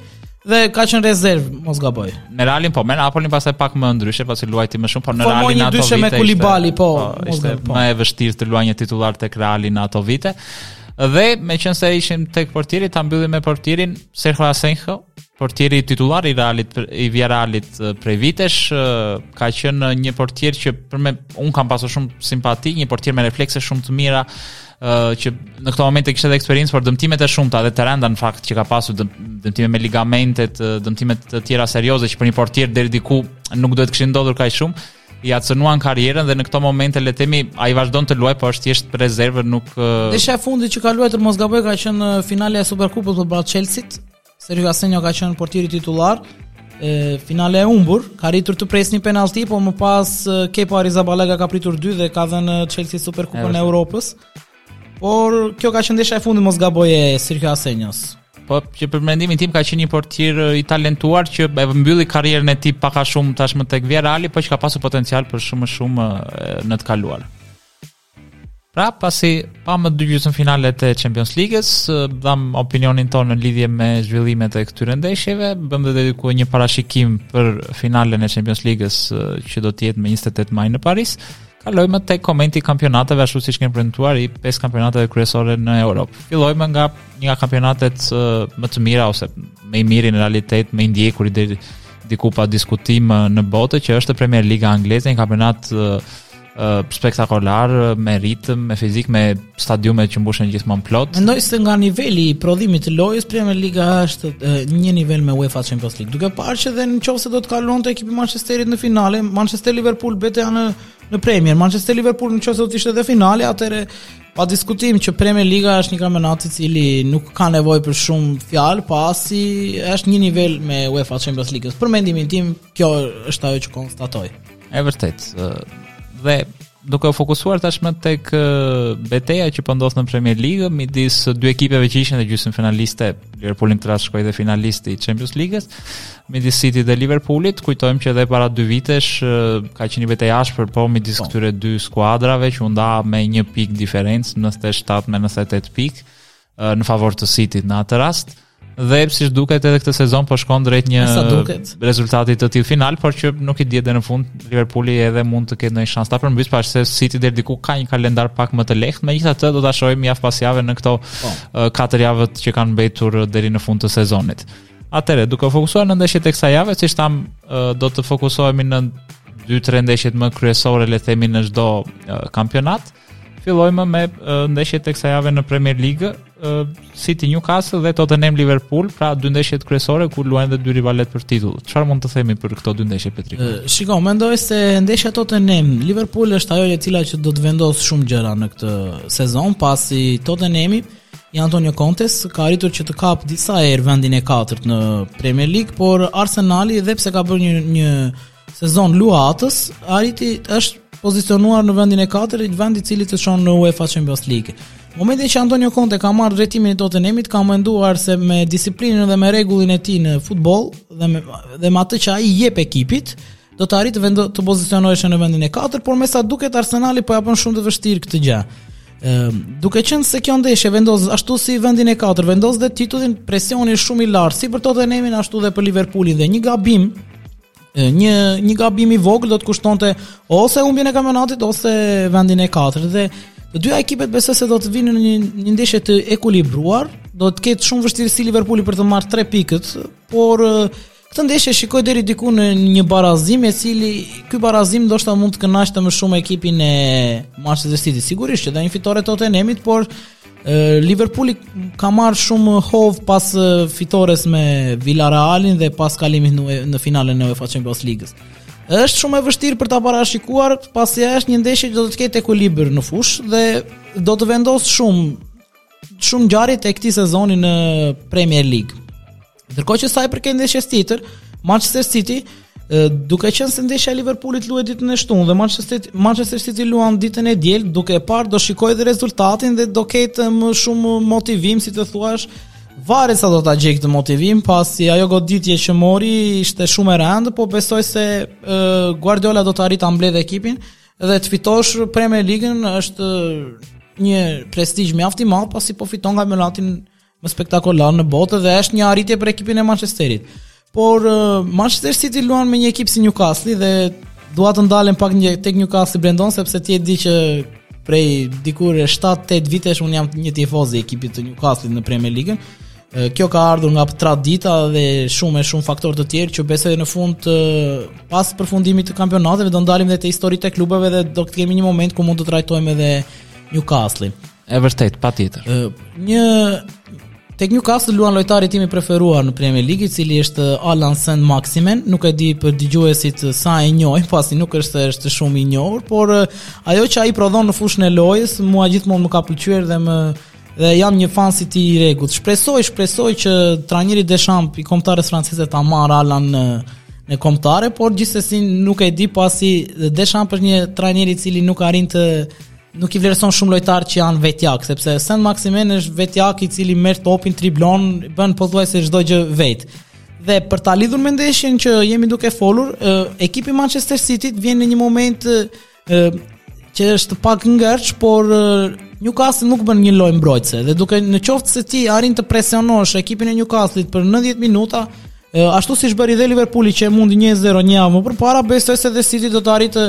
dhe ka qenë rezervë, mos gaboj. Me Realin po, me Napolin pastaj pak më ndryshe, pasi luajti më shumë, por në Realin ato vite. Po, një me Kulibali, po, po, ishte po. më e vështirë të luaje titullar tek Reali në ato vite. Dhe meqenëse ishim tek portieri, ta mbyllim me portierin Sergio Asenjo, portieri titullar i Realit i Villarrealit prej vitesh, ka qenë një portier që për mua unë kam pasur shumë simpati, një portier me reflekse shumë të mira, që në këto momente kishte edhe eksperiencë, por dëmtimet e shumta dhe të rënda në fakt që ka pasur dëmtime me ligamentet, dëmtime të tjera serioze që për një portier deri diku nuk duhet të kishin ndodhur kaq shumë. ia cenuan karrierën dhe në këto momente le të themi ai vazhdon të luajë, por është thjesht rezervë, nuk Ndeshja e fundit që ka luajtur mos gaboj ka qenë finalja e Superkupës përballë Chelseat. Sergio Asenjo ka qenë portieri titullar. E, finale e humbur, ka arritur të presë një penallti, por më pas Kepa Arrizabalaga ka pritur dy dhe i ka dhënë Chelseat Superkupën e Europës. Por kjo ka qenë ndeshja e fundit mos gaboj e Sergio Asenjos. Po që për mendimin tim ka qenë një portier i talentuar që e mbylli karrierën e tij pak a shumë tashmë tek Villarreal, por që ka pasur potencial për shumë më shumë në të kaluar. Pra, pasi pamë dy gjysmëfinalet e Champions League-s, dhamë opinionin tonë në lidhje me zhvillimet e këtyre ndeshjeve, bëmë dhe deri diku një parashikim për finalen e Champions League-s që do të jetë më 28 maj në Paris. Kalojmë tek komenti i kampionateve ashtu siç kemi premtuar i pesë kampionateve kryesore në Europë. Fillojmë nga një nga kampionatet më të mira ose më i miri në realitet, më i ndjekuri deri diku pa diskutim në botë që është Premier Liga angleze, një kampionat spektakolar me ritëm, me fizik, me stadiume që mbushen gjithmonë plot. Mendoj se nga niveli i prodhimit të lojës Premier Liga është e, një nivel me UEFA Champions League. Duke parë që dhe në qoftë se do të kalonte ekipi i Manchesterit në finale, Manchester Liverpool beteja në Premier. Manchester Liverpool në qoftë se do të ishte dhe finale, atëhere pa diskutim që Premier Liga është një kampionat i cili nuk ka nevojë për shumë fjalë, pasi është një nivel me UEFA Champions League. Për mendimin tim, kjo është ajo që konstatoj. E vërtetë. Dhe duke u fokusuar tashmë tek beteja që po ndodh në Premier League midis dy ekipeve që ishin dhe gjysmëfinaliste, Liverpooli në këtë rast shkoi dhe finalist i Champions League-s, midis City dhe Liverpoolit, kujtojmë që edhe para dy vitesh ka qenë një betejë e ashpër po midis këtyre dy skuadrave që u nda me një pikë diferencë, 97 me 98 pikë në favor të Cityt në atë rast dhe siç duket edhe këtë sezon po shkon drejt një rezultati të tillë final, por që nuk i dihet deri në fund Liverpooli edhe mund të ketë ndonjë shans ta përmbysë pasi City deri diku ka një kalendar pak më të lehtë, megjithatë do ta shohim javë pas jave në këto katër javët që kanë mbetur deri në fund të sezonit. Atëherë, duke u fokusuar në ndeshjet e kësaj jave, siç thamë, do të fokusohemi në dy tre ndeshjet më kryesore le të themi në çdo kampionat. Fillojmë me ndeshjet e kësaj jave në Premier League, City Newcastle dhe Tottenham Liverpool, pra dy ndeshjet kryesore ku luajnë dhe dy rivalet për titull. Çfarë mund të themi për këto dy ndeshje Petrik? Shiko, mendoj se ndeshja Tottenham Liverpool është ajo e cila që do të vendosë shumë gjëra në këtë sezon, pasi Tottenhami i Antonio Contes ka arritur që të kapë disa herë vendin e katërt në Premier League, por Arsenali edhe pse ka bërë një një sezon luhatës, arriti, është pozicionuar në vendin e katërt, vend i cili të çon në UEFA Champions League. Momentin që Antonio Conte ka marrë drejtimin e Tottenhamit, ka menduar se me disiplinën dhe me rregullin e tij në futboll dhe me dhe me atë që ai i jep ekipit, do të arrinte të pozicionohej në vendin e katërt, por me sa duket Arsenali po ia bën shumë të vështirë këtë gjë. Ëm, duke qenë se kjo ndeshje vendos ashtu si vendin e katërt, vendos dhe titullin, presioni është shumë i lartë si për Tottenhamin ashtu dhe për Liverpoolin dhe një gabim një një gabim i vogël do të kushtonte ose humbjen e kampionatit ose vendin e katërt dhe të dyja ekipet besoj se do të vinë në një, një ndeshje të ekuilibruar, do të ketë shumë vështirësi Liverpooli për të marrë 3 pikët, por këtë ndeshje e shikoj deri diku në një barazim i cili ky barazim ndoshta mund të kënaqte më shumë ekipin e Manchester Cityt. Sigurisht që dhe një fitore e Tottenhamit, por Liverpooli ka marrë shumë hov pas fitores me Villarrealin dhe pas kalimit në, në finalen e UEFA Champions League-s. Është shumë e vështirë për ta parashikuar, pasi është një ndeshje që do të ketë ekuilibër në fushë dhe do të vendosë shumë shumë ngjarje të këtij sezoni në Premier League. Ndërkohë që sa i përket ndeshjes tjetër, Manchester City duke qenë se ndeshja e Liverpoolit luhet ditën e shtunë dhe Manchester Manchester City luan ditën e diel, duke e parë do shikojë dhe rezultatin dhe do ketë më shumë motivim si të thuash varet sa do ta gjejë këtë motivim pasi ajo goditje që mori ishte shumë e rëndë, po besoj se uh, Guardiola do të arrijë ta mbledhë ekipin dhe të fitosh Premier Ligën është një prestigj mjaft i madh pasi po fiton kampionatin më spektakolar në botë dhe është një arritje për ekipin e Manchesterit. Por uh, Manchester City luan me një ekip si Newcastle dhe dua të ndalem pak një tek Newcastle Brendon sepse ti e di që prej dikur 7-8 vitesh un jam një tifoz i ekipit të Newcastle në Premier League. Uh, kjo ka ardhur nga tradita dhe shumë e shumë faktorë të tjerë që besoj në fund uh, pas përfundimit të kampionateve do ndalemi edhe te historitë e klubeve dhe do të kemi një moment ku mund të trajtojmë edhe Newcastle. E vërtet, patjetër. Një Tek Newcastle luan lojtari im i preferuar në Premier League, i cili është Alan Saint Maximen. Nuk e di për dëgjuesit sa e njohin, pasi nuk është është shumë i njohur, por ajo që ai prodhon në fushën e lojës, mua gjithmonë më ka pëlqyer dhe më dhe jam një fan i tij i rregullt. Shpresoj, shpresoj që trajneri Deschamps i kombëtares franceze ta marr Alan në në kombëtare, por gjithsesi nuk e di pasi Deschamps është një trajner i cili nuk arrin të nuk i vlerëson shumë lojtarë që janë vetjak, sepse Sen Maximen është vetjak i cili merr topin, triblon, bën pothuajse çdo gjë vet. Dhe për ta lidhur me ndeshjen që jemi duke folur, ekipi Manchester City vjen në një moment që është pak në ngërç, por Newcastle nuk bën një lojë mbrojtëse dhe duke në qoftë se ti arrin të presionosh ekipin e Newcastle-it për 90 minuta, ashtu siç bëri dhe Liverpooli që e mundi 1-0 një javë më përpara, besoj se dhe City do të arrijë të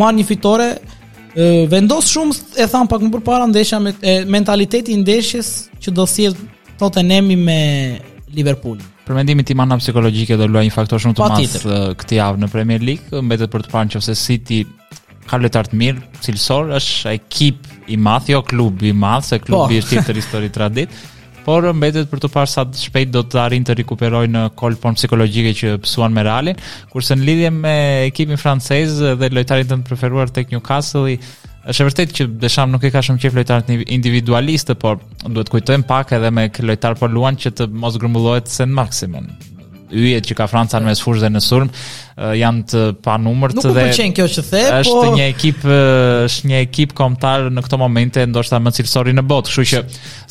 marrë një fitore vendos shumë e thamë pak më përpara ndeshja me e, mentaliteti i ndeshjes që do sjell Tottenham me Liverpool. Për mendimin tim ana psikologjike do luajë një faktor shumë të madh këtë javë në Premier League, mbetet për t'u parë në qoftë se City ka lojtarë të mirë, cilësor, është ekip i madh, jo klub i madh, se klubi po. është tjetër histori traditë. por mbetet për t'u parë sa shpejt do të arrijnë të rikuperojnë nga kjo formë psikologjike që pësuan me Realin, kurse në lidhje me ekipin francez dhe lojtarin tënd të preferuar tek Newcastle, është e vërtetë që Desham nuk i ka shumë qejf lojtarët individualistë, por duhet të kujtojmë pak edhe me ç'lojtarë po luan që të mos grumbullohet Sen Maximen. yjet që ka Franca në mesfushë dhe në sulm janë të panumërt dhe Nuk më pëlqen kjo që the, është po një ekip është një ekip kombëtar në këto momente ndoshta më cilësori në botë, kështu që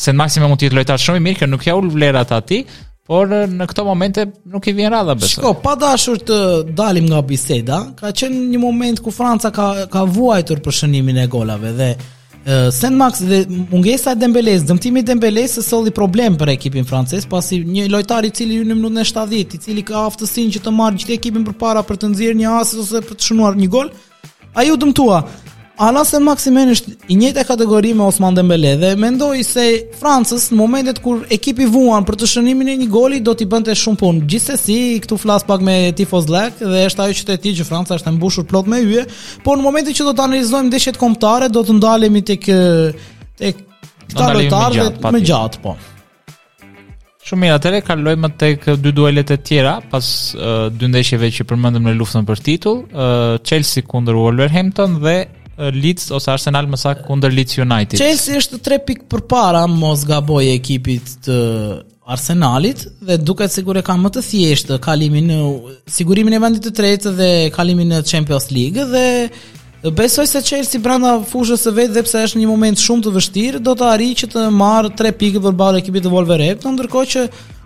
Sen Maximen mund të jetë lojtar shumë i mirë, kjo nuk ja ul vlerat atij, por në këto momente nuk i vjen radha besoj. Shiko, pa dashur të dalim nga biseda, ka qenë një moment ku Franca ka ka vuajtur për shënimin e golave dhe Sen Max dhe mungesa e Dembeles, dëmtimi i Dembeles solli problem për ekipin francez, pasi një lojtar i cili në minutën e 70, i cili ka aftësinë që të marrë gjithë ekipin përpara për të nxjerrë një asist ose për të shënuar një gol, ai u dëmtua. Alan Sen Maximen është e njëjta kategori me Osman Dembele dhe mendoj se Francës në momentet kur ekipi vuan për të shënimin e një goli do t'i bënte shumë punë. Gjithsesi, këtu flas pak me tifozllëk dhe është ajo që the ti që Franca është e mbushur plot me yje, Po në momentin që do të analizojmë ndeshjet kombëtare, do të ndalemi tek tek këta lojtarë më gjatë, po. Shumë mirë, atëre kalojmë tek dy duelet e tjera pas uh, dy ndeshjeve që përmendëm në luftën për titull, uh, Chelsea kundër Wolverhampton dhe Leeds ose Arsenal më saktë kundër Leeds United. Chelsea është 3 pikë përpara mos gaboj ekipit të Arsenalit dhe duket sikur e ka më të thjeshtë kalimin në sigurimin e vendit të tretë dhe kalimin në Champions League dhe Besoj se Chelsea brenda fushës së vet dhe pse është një moment shumë të vështirë, do të arrijë që të marrë 3 pikë përballë ekipit të Wolverhampton, ndërkohë që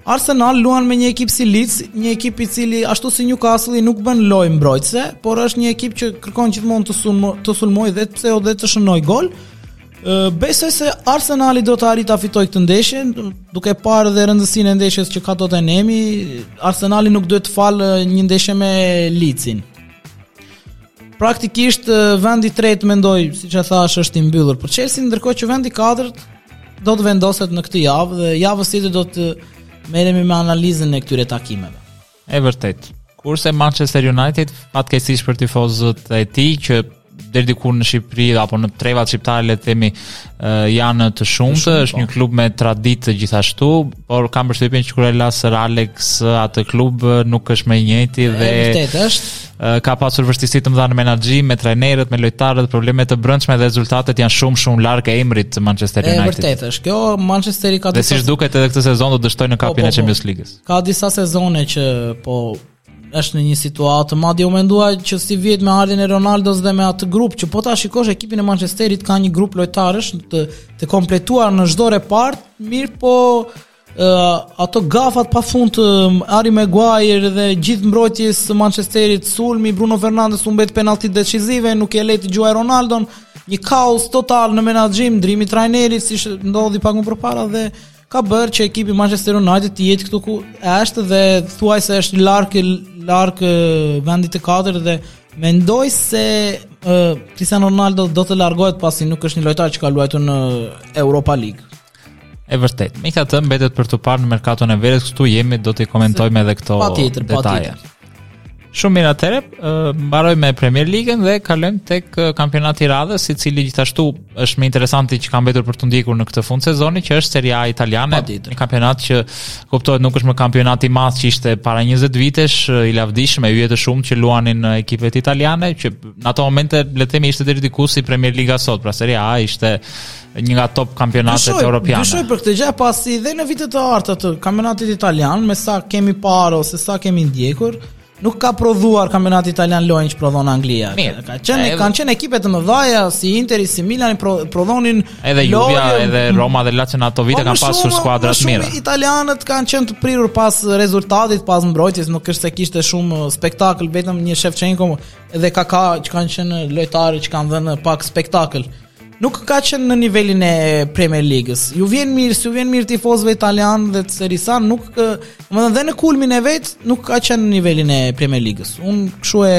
Arsenal luan me një ekip si Leeds, një ekip i cili ashtu si Newcastle nuk bën lojë mbrojtëse, por është një ekip që kërkon gjithmonë të sulmojë, të sulmojë dhe pse jo edhe të shënojë gol. Besoj se Arsenali do të arrijë ta fitojë këtë ndeshje, duke parë dhe rëndësinë e ndeshjes që ka Tottenham, Arsenali nuk duhet të falë një ndeshje me Leedsin. Praktikisht vendi i tretë mendoj, siç e thash, është i mbyllur për Chelsea, ndërkohë që vendi i katërt do të vendoset në këtë javë dhe javën tjetër do të merremi me analizën e këtyre takimeve. E vërtet. Kurse Manchester United, fatkeqësisht për tifozët e tij që deri diku në Shqipëri apo në trevat shqiptare le të themi janë të shumtë, është një po. klub me traditë gjithashtu, por kam përshtypjen që kur e la Sir Alex atë klub nuk është më i njëjti dhe vërtet është ka pasur vështirësi të mëdha në menaxhim me trajnerët, me lojtarët, probleme të brendshme dhe rezultatet janë shumë shumë larg emrit të Manchester United. Është vërtet është. Kjo Manchesteri ka Dhe siç duket edhe këtë sezon do dështojë në po, kapjen po, e po. Champions League-s. Ka disa sezone që po është në një situatë, madje u mendua që sivjet me ardhjen e Ronaldos dhe me atë grup që po ta shikosh ekipin e Manchesterit ka një grup lojtarësh të të kompletuar në çdo repart, mirëpo uh, ato gafat pa fund të um, Harry Maguire dhe gjithë mbrojtjes së Manchesterit, sulmi Bruno Fernandes humbet penallti decizive, nuk e le të gjuajë Ronaldon, një kaos total në menaxhim, ndërrimi i trajnerit siç ndodhi pak më përpara dhe ka bërë që ekipi i Manchester United të jetë këtu ku është dhe thuajse është larg larg vendit të katërt dhe mendoj se uh, Cristiano Ronaldo do të largohet pasi nuk është një lojtar që ka luajtur në Europa League. E vërtet. Megjithatë mbetet për t'u parë në merkaton e verës këtu jemi do t'i komentojmë edhe këto detaje. Patjetër, patjetër. Shumë mirë atëre, mbarojmë me Premier Ligën dhe kalojmë tek kampionati i radhës, i cili gjithashtu është më interesanti që ka mbetur për t'u ndjekur në këtë fund sezoni, që është Serie A italiane, një kampionat që kuptohet nuk është më kampionati i madh që ishte para 20 vitesh, i lavdishëm me yjet e shumtë që luanin në ekipet italiane, që në ato momente le të themi ishte deri diku si Premier Liga sot, pra Serie A ishte një nga top kampionatet europiane. Dyshoj për këtë gjë pasi dhe në vitet e arta të kampionatit italian, me sa kemi parë ose sa kemi ndjekur, nuk ka prodhuar kampionati italian lojën që prodhon Anglia. Ka qenë... kanë qenë ekipe të mëdha si Interi, si Milani pro, prodhonin edhe Juve, edhe Roma dhe Lazio në ato vite po, kanë pasur skuadra të mira. Italianët kanë qenë të prirur pas rezultatit, pas mbrojtjes, nuk është se kishte shumë spektakël, vetëm një Shevchenko dhe Kaká që kanë qenë lojtarë që kanë dhënë pak spektakël. Nuk ka qenë në nivelin e Premier Ligës. Ju vjen mirë, s'ju vjen mirë tifozëve italianë dhe të Serie A, nuk, domethënë dhe në kulmin e vet nuk ka qenë në nivelin e Premier Ligës. Unë kshu e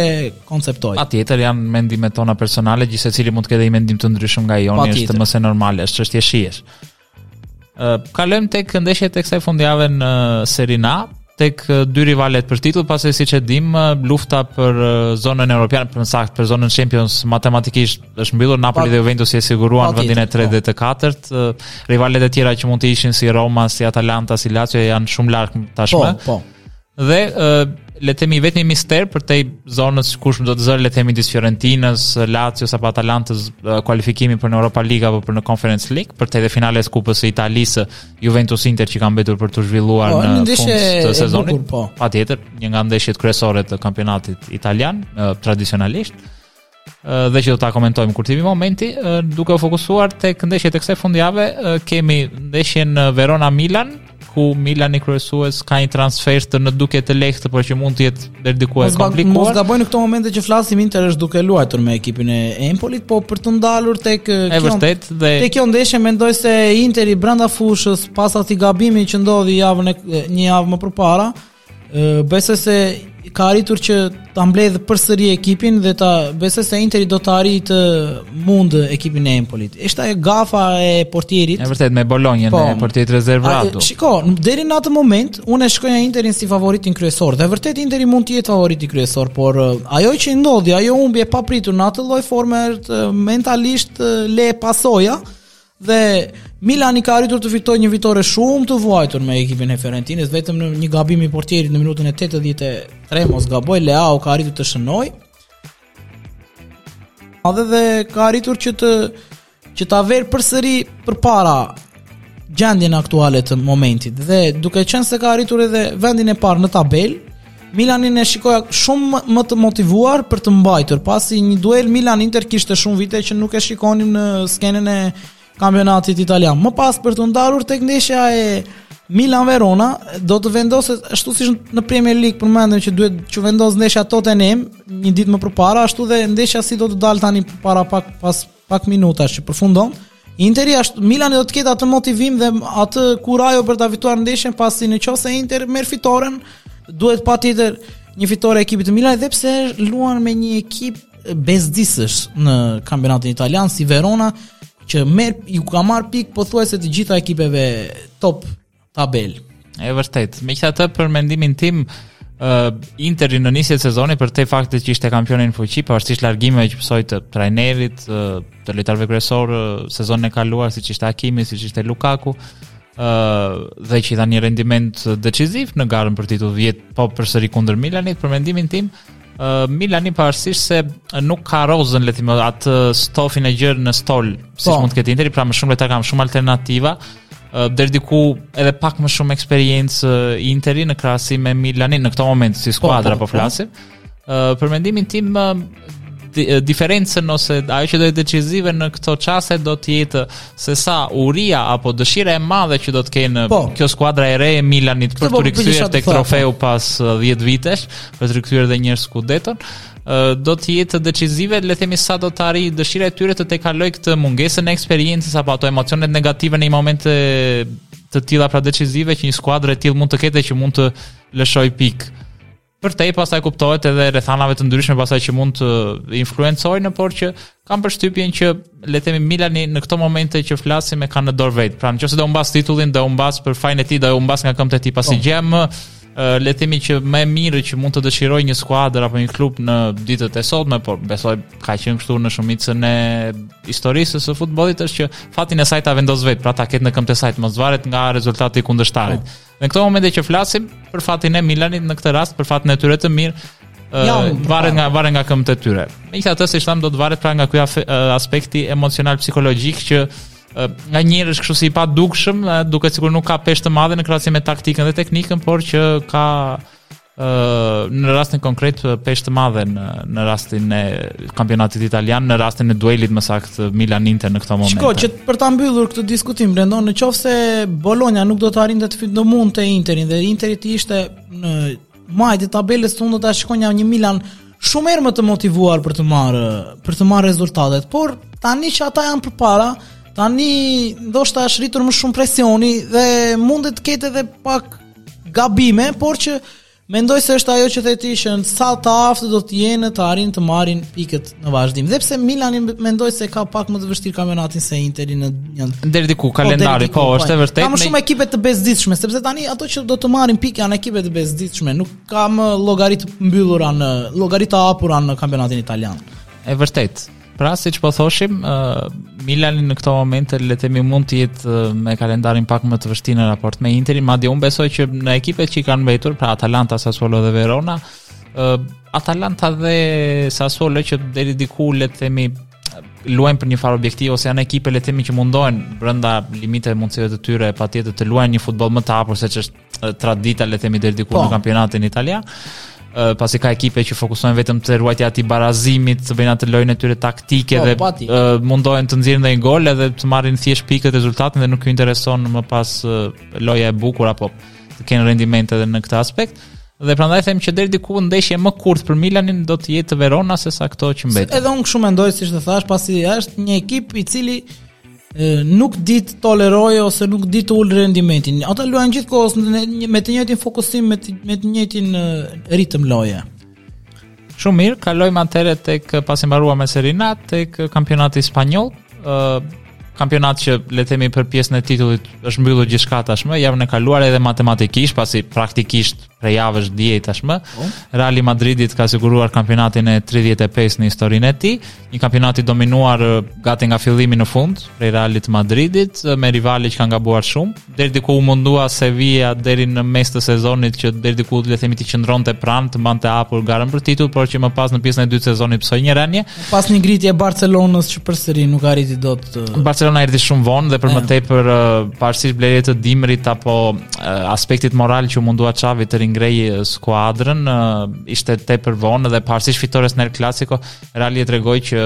konceptoj. Patjetër janë mendimet tona personale, gjithsecili mund të ketë një mendim të ndryshëm nga joni, është më se normale, është çështje shijesh. Kalojmë tek ndeshjet e kësaj fundjave në Serie A, tek dy rivalet për titull, pasi siç e dimë, lufta për zonën europiane, më saktë për zonën Champions matematikisht është mbyllur, Napoli dhe Juventusi e siguruan vendin e 3 dhe të katërt. Rivalet e tjera që mund të ishin si Roma, si Atalanta, si Lazio janë shumë larg tashmë. Po, po. Dhe le të themi i vetmi mister përtej zonës kush do të zërë le të themi midis Fiorentinës, Lazios apo Atalantës kualifikimin për në Europa League apo për në Conference League, përtej dhe finales së Kupës së Italisë, Juventus Inter që ka mbetur për t'u zhvilluar po, në fund të sezonit. Po. Patjetër, një nga ndeshjet kryesore të kampionatit italian, tradicionalisht. dhe që do ta komentojmë kur të vijë momenti, duke u fokusuar tek ndeshjet e kësaj fundjave, kemi ndeshjen Verona Milan, ku Milani kryesues ka një transfertë në dukje të lehtë, por që mund të jetë deri diku e komplikuar. Mos gaboj në këto momente që flasim Inter është duke luajtur me ekipin e Empolit, po për t'u ndalur tek kjo. Vërtet dhe tek kjo ndeshje mendoj se Interi brenda fushës pas atij gabimi që ndodhi javën e një javë më përpara, Besoj se ka arritur që ta mbledhë përsëri ekipin dhe besoj se Interi do të arrijë të mundë ekipin e Empolit. Ishte ajo gafa e portierit. Është vërtet me Bolonjën po, e portierit rezervë. Shiko, deri në atë moment unë e shikoja Interin si favoritin kryesor. Dhe vërtet Interi mund të jetë favoriti kryesor, por uh, ajo që i ndodhi, ajo humbje e papritur në atë lloj forme është uh, mentalisht uh, lë pasoja Dhe Milani ka arritur të fitojë një fitore shumë të vuajtur me ekipin e Fiorentinës, vetëm një gabim i portierit në minutën e 83 mos gaboj Leao ka arritur të shënojë. Edhe dhe ka arritur që të që ta vërë përsëri përpara gjendjen aktuale të momentit dhe duke qenë se ka arritur edhe vendin e parë në tabelë, Milanin e shikoj shumë më të motivuar për të mbajtur, pasi një duel Milan Inter kishte shumë vite që nuk e shikonim në skenën e kampionatit italian. Më pas për t'u ndalur tek ndeshja e Milan Verona do të vendoset ashtu siç në Premier League përmendëm që duhet që vendos ndeshja Tottenham një ditë më përpara, ashtu dhe ndeshja si do të dalë tani para pak pas Pak minutash që përfundon. Interi ashtu Milani do të ketë atë motivim dhe atë kurajo për ta fituar ndeshjen pasi në qoftë se Inter merr fitoren, duhet patjetër një fitore e ekipit të Milanit dhe pse luan me një ekip bezdisësh në kampionatin italian si Verona që merr iu ka marrë pikë pothuajse të gjitha ekipeve top tabel. E vërtetë. Megjithatë për mendimin tim, uh, Interi në nisje të sezonit përtej faktit që ishte kampion në fuqi, pavarësisht largimeve që pësoi të trajnerit, uh, të lojtarëve kryesorë, uh, sezonin e kaluar, siç ishte Hakimi, siç ishte Lukaku, uh, dhe që i dhanë një rendiment deciziv në garën për titull vjet, po përsëri kundër Milanit, për mendimin tim, Milani pavarësisht se nuk ka rozën le të them atë stofin e gjerë në stol, siç po. mund të ketë Interi, pra më shumë letra, ka më shumë alternativa. Deri diku edhe pak më shumë eksperiencë Interi në krahasim me Milanin në këtë moment si po, skuadra po, po, po flasim. Uh, për mendimin tim di, diferencën ose ajo që do të jetë decizive në këto çaste do të jetë se sa uria apo dëshira e madhe që do të kenë po, kjo skuadra e re e Milanit për t'u po rikthyer tek trofeu pas 10 vitesh, për të rikthyer edhe një herë Scudetton, do të jetë decizive, le themi sa do të arrijë dëshira e tyre të tejkalojë këtë mungesën e eksperiencës apo ato emocionet negative në një momente të tilla pra decizive që një skuadër e tillë mund të ketë që mund të lëshojë pikë. përtej pastaj kuptohet edhe rrethanave të ndryshme pastaj që mund të influencojnë, por që kam përshtypjen që le të themi Milani në këto momente që flasim e ka në dorë vetë. Pra nëse do humbasë titullin, do humbasë për fajin e tij, do e humbasë nga këmbët e tij pasi po. gjëja le të themi që më e mirë që mund të dëshirojë një skuadër apo një klub në ditët e sotme, por besoj ka qenë kështu në shumicën e historisë së futbollit është që fatin e saj ta vendosë vetë, pra ta ketë në këmbët e saj, të mos varet nga rezultati i kundërshtarit. Po. Në këto momente që flasim për fatin e Milanit në këtë rast, për fatin e tyre të mirë, varet nga varet nga këmbët e tyre. Megjithatë, siç thamë, do të varet pra nga ky aspekti emocional psikologjik që nga një herë është kështu si i padukshëm, duket sikur nuk ka peshë të madhe në krahasim me taktikën dhe teknikën, por që ka në rastin konkret peshë të madhe në në rastin e kampionatit italian, në rastin e duelit më saktë Milan Inter në këtë moment. Shiko që për ta mbyllur këtë diskutim, Brendon, në qoftë se Bologna nuk do të arrinte të fitonte mundte Interin dhe Interi të ishte në majë të tabelës unë do të shikoja një Milan shumë herë më të motivuar për të marrë, për të marrë rezultatet, por tani që ata janë përpara, tani ndoshta është rritur më shumë presioni dhe mundet të ketë edhe pak gabime, por që mendoj se është ajo që the ti që sa të aftë do të jenë të arrijnë të marrin pikët në vazhdim. Dhe pse Milani mendoj se ka pak më të vështirë kampionatin se Interi në një deri diku po, kalendari, po, po, është e vërtetë. Ka më shumë ekipe të bezditshme, sepse tani ato që do të marrin pikë janë ekipe të bezditshme, nuk ka më llogari të mbyllura llogari të hapura në kampionatin italian. E vërtetë. Pra siç po thoshim, uh, Milani në këto momente le të themi mund të jetë uh, me kalendarin pak më të vështirë në raport me Interin, madje unë besoj që në ekipet që i kanë mbetur, pra Atalanta, Sassuolo dhe Verona, uh, Atalanta dhe Sassuolo që deri diku le të themi luajnë për një farë objektiv ose janë ekipe le të themi që mundohen brenda limiteve mundësive të tyre patjetër të luajnë një futboll më të hapur seç është tradita le të themi deri diku po. në kampionatin italian, pasi ka ekipe që fokusohen vetëm te ruajtja e atij barazimit, të bëjnë atë lojën e tyre taktike po, dhe pati. mundohen të nxjerrin ndonjë gol edhe të marrin thjesht pikët rezultatin dhe nuk ju intereson më pas loja e bukur apo të kenë rendiment edhe në këtë aspekt. Dhe prandaj them që deri diku ndeshje më kurth për Milanin do të jetë Verona sesa këto që mbeten. Edhe unë kështu mendoj siç të thash, pasi është një ekip i cili nuk di të tolerojë ose nuk di të ul rendimentin. Ata luajnë gjithkohës me të njëjtin fokusim me të, me të njëjtin ritëm loje. Shumë mirë, kalojmë atëherë tek pasi mbaruam me Serinë A tek kampionati spanjoll. ë uh, kampionat që le të themi për pjesën e titullit është mbyllur gjithçka tashmë, javën e kaluar edhe matematikisht, pasi praktikisht prej javësh dihet tashmë. Po. Real Madridi ka siguruar kampionatin e 35 në historinë e tij. një kampionat i dominuar gati nga fillimi në fund prej Realit Madridit me rivalë që kanë gabuar shumë deri diku u mundua Sevilla deri në mes të sezonit që deri diku le të themi të qëndronte pranë të mbante hapur garën për titull por që më pas në pjesën e dytë të sezonit pësoi një rënie pati një ngritje e Barcelonës që përsëri nuk arriti dot të... Barcelona erdhi shumë vonë dhe për më tepër pavarësisht blerjes të dimrit apo aspektit moral që u mundua Xavi të ringrejë skuadrën ishte tepër vonë dhe pavarësisht fitores në El Clasico Reali e tregoi që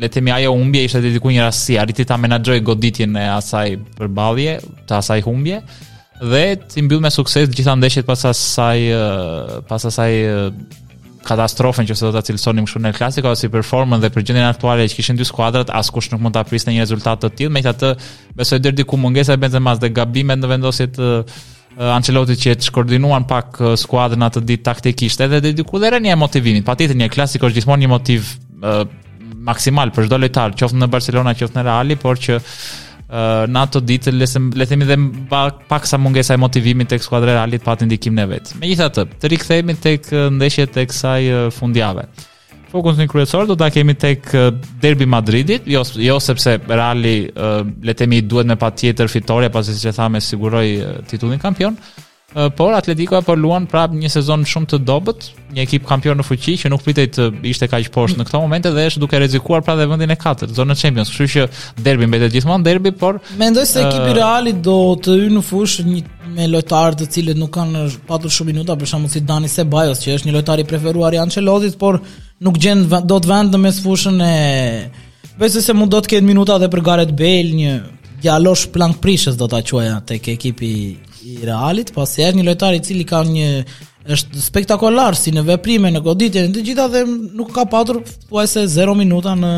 le të themi ajo humbje ishte diku një rasti, arriti ta menaxhojë goditjen e asaj përballje, të asaj humbje dhe t'i mbyllë me sukses të gjitha ndeshjet pas asaj pas asaj katastrofe që do ta cilësonim kështu në Klasiko si për formën dhe për gjendjen aktuale që kishin dy skuadrat askush nuk mund ta priste një rezultat të tillë megjithatë besoj deri diku mungesa e Benzemas dhe gabimet në vendosje të Ancelottit që të shkoordinuan pak skuadrën atë ditë taktikisht edhe deri diku dhe rënia e motivimit. Patjetër një Klasiko është gjithmonë një motiv uh, maksimal për çdo lojtar, qoftë në Barcelona, qoftë në Real, por që uh, në ato ditë le të themi dhe pak sa mungesa e motivimit tek skuadra e Realit pati ndikimin e vet. Megjithatë, të rikthehemi tek ndeshjet e kësaj fundjave. Fokusin kryesor do ta kemi tek derbi Madridit, jo jo sepse Reali le të themi duhet me patjetër fitorja pasi siç e thamë siguroi titullin kampion. Por Atletico po luan prap një sezon shumë të dobët, një ekip kampion në fuqi që nuk pritej të ishte kaq poshtë në këto momente dhe është duke rrezikuar pra dhe vendin e katërt, zonën Champions, kështu që derbi mbetet gjithmonë derbi, por mendoj se ekipi uh, Realit do të hyjë në fushë një me lojtarë të cilët nuk kanë patur shumë minuta, për shembull si Dani Ceballos, që është një lojtar i preferuar i Ancelottit, por nuk gjen dot vend në mesfushën e Besoj se mund do të ketë minuta edhe për Gareth Bale, një djalosh plangprishës do ta quaja tek ekipi i Realit, pasi është një lojtar i cili ka një është spektakular si në veprime, në goditje, në të gjitha dhe nuk ka patur thuajse 0 minuta në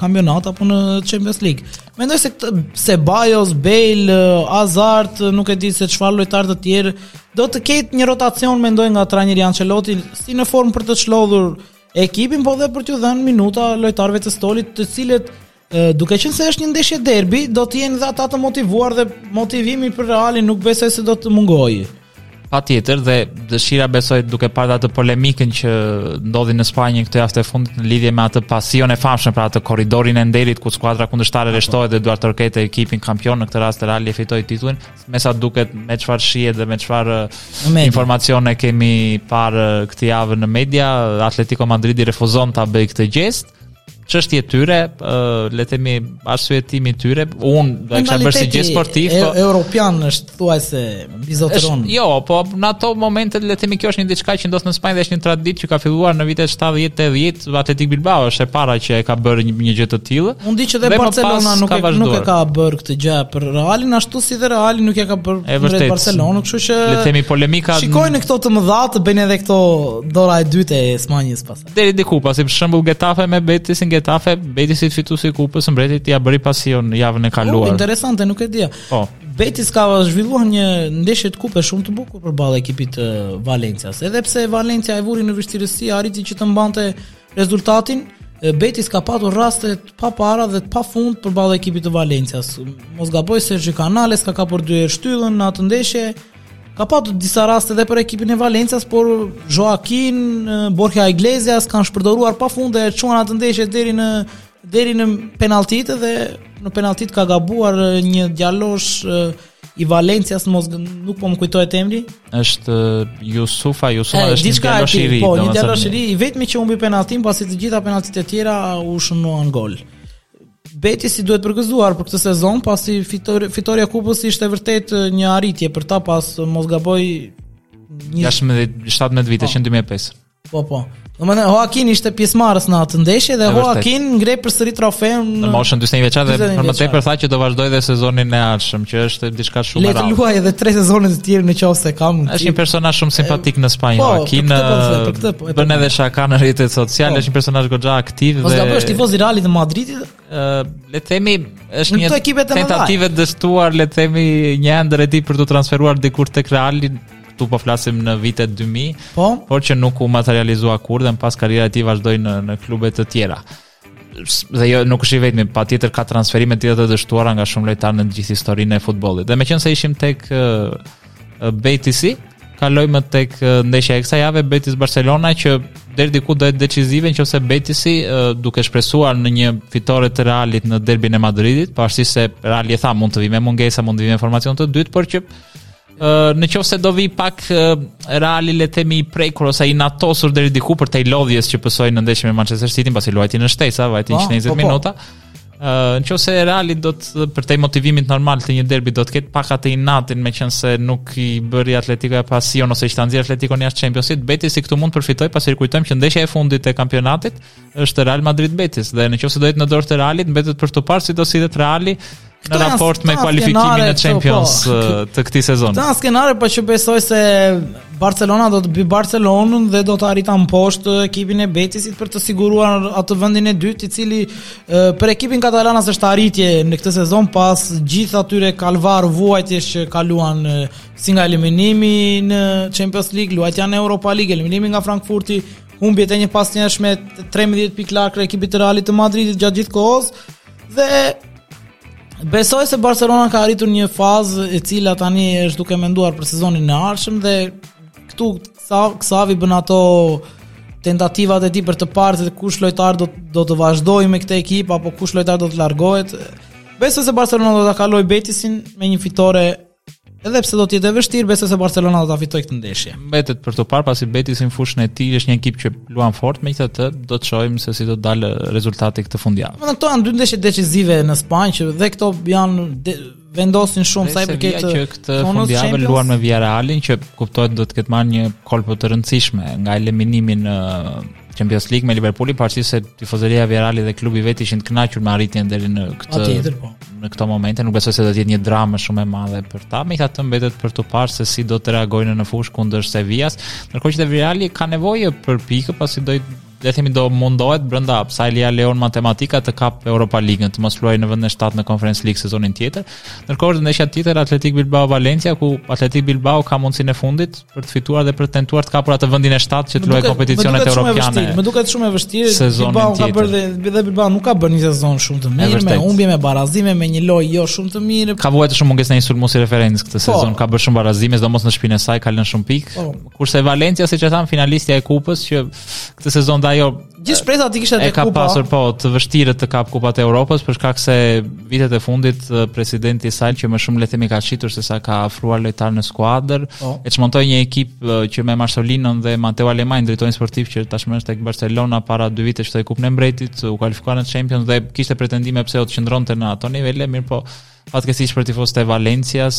kampionat apo në Champions League. Mendoj se Ceballos, Bale, Hazard, nuk e di se çfarë lojtarë të tjerë do të ketë një rotacion mendoj nga trajneri Ancelotti si në formë për të çlodhur ekipin, po dhe për t'u dhënë minuta lojtarëve të stolit, të cilët Duke qenë se është një ndeshje derbi, do të jenë dhe ata të motivuar dhe motivimi për Realin nuk besoj se do të mungojë. Patjetër dhe dëshira besoj duke parë atë polemikën që ndodhi në Spanjë këtë javë e fundit në lidhje me atë pasillon e famshme për atë korridorin e nderit ku skuadra kundërshtare rreshtohet dhe duartroket ekipin kampion në këtë rast Reali e fitoi titullin, me sa duket me çfarë shihet dhe me çfarë informacione kemi parë këtë javë në media, Atletico Madridi refuzon ta bëjë këtë gjest çështje e tyre, uh, le të themi arsyetimi i tyre, unë do ta kisha bërë si gjest sportiv, po e, europian është thuajse bizotron. Jo, po në ato momente le të themi kjo është një diçka që ndodh në Spanjë dhe është një traditë që ka filluar në vitet 70-80, Atletik Bilbao është e para që e ka bërë një, një gjë të tillë. Unë di që dhe, dhe Barcelona nuk e, nuk e ka bërë këtë gjë për Realin, ashtu si dhe Reali nuk e ka bërë për Barcelonën, kështu që le të themi polemika. Shikojnë këto të mëdhatë bëjnë edhe këto dora e dytë e Spanjës pas. deri diku, pasi për shembull Getafe me Betisin, Getafe Betisit fitues i kupës së mbretit ia bëri pasillon javën e kaluar. Oh, interesante, nuk e dija. Po. Betis ka zhvilluar një ndeshje të kupës shumë të bukur përballë ekipit të Valencias. Edhe pse Valencia e vuri në vështirësi, arriti që të mbante rezultatin. Betis ka patur raste të papara dhe të pafund përballë ekipit të Valencias. Mos gaboj Sergio Canales ka kapur dy herë shtyllën në atë ndeshje, Ka patur disa raste edhe për ekipin e Valencias, por Joaquin, Borja Iglesias kanë shpërdoruar pafund e e çuan atë ndeshje deri në deri në penalltitë dhe në penalltitë ka gabuar një djalosh i Valencias mos nuk po më kujtohet emri është Yusufa Yusufa është një djalosh i ri po një djalosh i ri i vetmi që humbi penalltinë pasi të gjitha penalltitë e tjera u shënuan gol Betisi duhet përgëzuar për këtë sezon, pasi fitor, fitorja e kupës ishte vërtet një arritje për ta pas mos gaboj 17 vite, po. që në 2005. Po, po. Domethënë, Joaquin ishte pjesëmarrës në atë ndeshje dhe Joaquin ngre përsëri trofeun në... Në moshën 41 vjeçare dhe për më tepër tha që do vazhdojë dhe sezonin e ardhshëm, që është diçka shumë e rrallë. Le të luajë edhe tre sezone të tjera në qoftë se kam... është një personazh shumë simpatik në Spanjë, po, Joaquin, për këtë, po, për këtë, po, edhe shaka në rrjetet sociale, po. është një personazh goxha Tiv dhe Mos gaboj, është tifoz i Realit të Madridit. Ë, le të themi, është një tentativë e dështuar, le të themi, një ëndërr e tij për të transferuar dikur tek Reali, këtu po flasim në vitet 2000, po? por që nuk u materializua kurrë dhe më pas karriera e tij vazhdoi në në klube të tjera. Dhe jo nuk është i vetmi, patjetër ka transferime të tjera të dështuara nga shumë lojtarë në gjithë historinë e futbollit. Dhe meqenëse ishim tek Betisi, kalojmë tek ndeshja e kësaj jave Betis Barcelona që deri diku do jetë decisive nëse Betisi duke shpresuar në një fitore të Realit në derbin e Madridit, pavarësisht se Reali siç e thashë mund të vijë me mungesa, mund të vijë me formacion të dytë, por që në qofë se do vi pak Reali le të themi i prekur ose i inatosur deri diku përtej lodhjes që pësoi në ndeshje me Manchester City pasi luajti në shtesa, vajti 120 po, po, po. minuta. Uh, në qoftë se Reali do të përtej motivimit normal të një derbi do të ketë pak atë inatin meqenëse nuk i bëri Atletikoja pasion ose që ta nxjerrë Atletikon jashtë Championsit Betisi këtu mund përfitoj pasi rikujtojmë që ndeshja e fundit e kampionatit është Real Madrid Betis dhe në qoftë se do jetë në dorë të Realit mbetet për t'u parë si do sillet Reali në raport me kualifikimin në Champions po. të këtij sezoni. Ka ta skenare po që besoj se Barcelona do të bëj Barcelonën dhe do të arrijë ta mposhtë ekipin e Betisit për të siguruar atë vendin e dytë, i cili për ekipin katalanas është arritje në këtë sezon pas gjithë atyre kalvar vuajtjesh që kaluan si nga eliminimi në Champions League, luajtja në Europa League, eliminimi nga Frankfurti, humbjet e njëpasnjëshme 13 pikë larg ekipit të Realit të Madridit gjatë gjithë kohës, Dhe Besoj se Barcelona ka arritur një fazë e cila tani është duke menduar për sezonin e ardhshëm dhe këtu Xavi bën ato tentativat e tij për të parë se kush lojtar do do të vazhdojë me këtë ekip apo kush lojtar do të largohet. Besoj se Barcelona do ta kalojë Betisin me një fitore Edhe pse do të jetë e vështirë, besoj se Barcelona do ta fitojë këtë ndeshje. Mbetet për t'u parë pasi Betis në fushën e tij është një ekip që luan fort, megjithatë do të shohim se si do të dalë rezultati këtë fundjavë. Në këto janë dy ndeshje decisive në Spanjë që dhe këto janë de, vendosin shumë sa i përket që këtë fundjavë luan me Villarrealin që kuptohet do të ketë marrë një kolpo të rëndësishme nga eliminimi në Champions League me Liverpoolin, pavarësisht se tifozeria e Villarrealit dhe klubi vetë ishin të kënaqur me arritjen deri në këtë Atitër, po. në këto momente, nuk besoj se do të jetë një dramë shumë e madhe për ta, megjithatë mbetet për t'u parë se si do të reagojnë në fushë kundër Sevillas, ndërkohë që Villarreali ka nevojë për pikë, pasi do le të themi do mundohet brenda sa ia lejon matematika të kap Europa Ligën, të mos luajë në vendin e 7 në Conference League sezonin tjetër, Ndërkohë është ndeshja tjetër Atletik Bilbao Valencia ku Atletik Bilbao ka mundësinë e fundit për të fituar dhe për të tentuar të kapur atë vendin e 7 që të luajë kompeticionet europiane. Më duket shumë e vështirë. Bilbao ka bërë dhe, dhe Bilbao nuk ka bërë një sezon shumë të mirë, me humbje me barazime me një lojë jo shumë të mirë. Ka vuajtur shumë mungesën e një sulmuesi referencë këtë po. sezon, ka bërë shumë barazime, sidomos në shpinë e saj ka lënë shumë pikë. Po. Kurse Valencia, siç e thamë, finalistja e kupës që këtë sezon dhe ajo Gjithë shpresa i kishte te kupa. E ka pasur po të vështirë të kap kupat e Europës për shkak se vitet e fundit presidenti i saj që më shumë le të themi ka shitur se sa ka afruar lojtar në skuadër, po. e çmontoi një ekip që me Marcelinon dhe Mateo Alemany drejtorin sportiv që tashmë është tek Barcelona para dy vitesh fitoi Kupën e Mbretit, u kualifikuan në Champions dhe kishte pretendime pse jo të qëndronte në ato nivele, mirëpo Fatkeqësisht për tifozët e Valencias,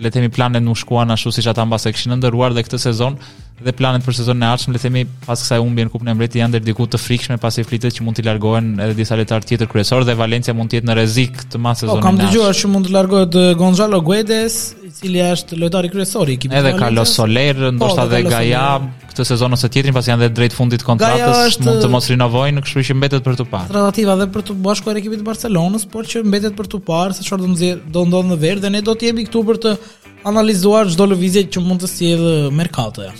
le të themi planet nuk shkuan ashtu siç ata mbase kishin ëndërruar dhe këtë sezon dhe planet për sezonin e ardhshëm le të themi pas kësaj humbje në Kupën e Mbretit janë deri diku të frikshme pasi flitet që mund të largohen edhe disa lojtarë tjetër kryesor dhe Valencia mund të jetë në rrezik të madh sezonin e ardhshëm. Po kam dëgjuar që mund të largohet uh, Gonçalo Guedes, i cili është lojtari kryesor i ekipit. Edhe Carlos Soler, ndoshta po, dhe Gaya, këtë sezon ose tjetrin pasi janë dhe drejt fundit të kontratës, është, mund të mos rinovojnë, kështu që mbetet për t'u parë. Alternativa dhe për t'iu bashkuar ekipit të Barcelonës, por që mbetet për t'u parë se çfarë do nxjerr, do ndodhë në verë dhe ne do të jemi këtu për të analizuar çdo lëvizje që mund të sjellë merkatoja.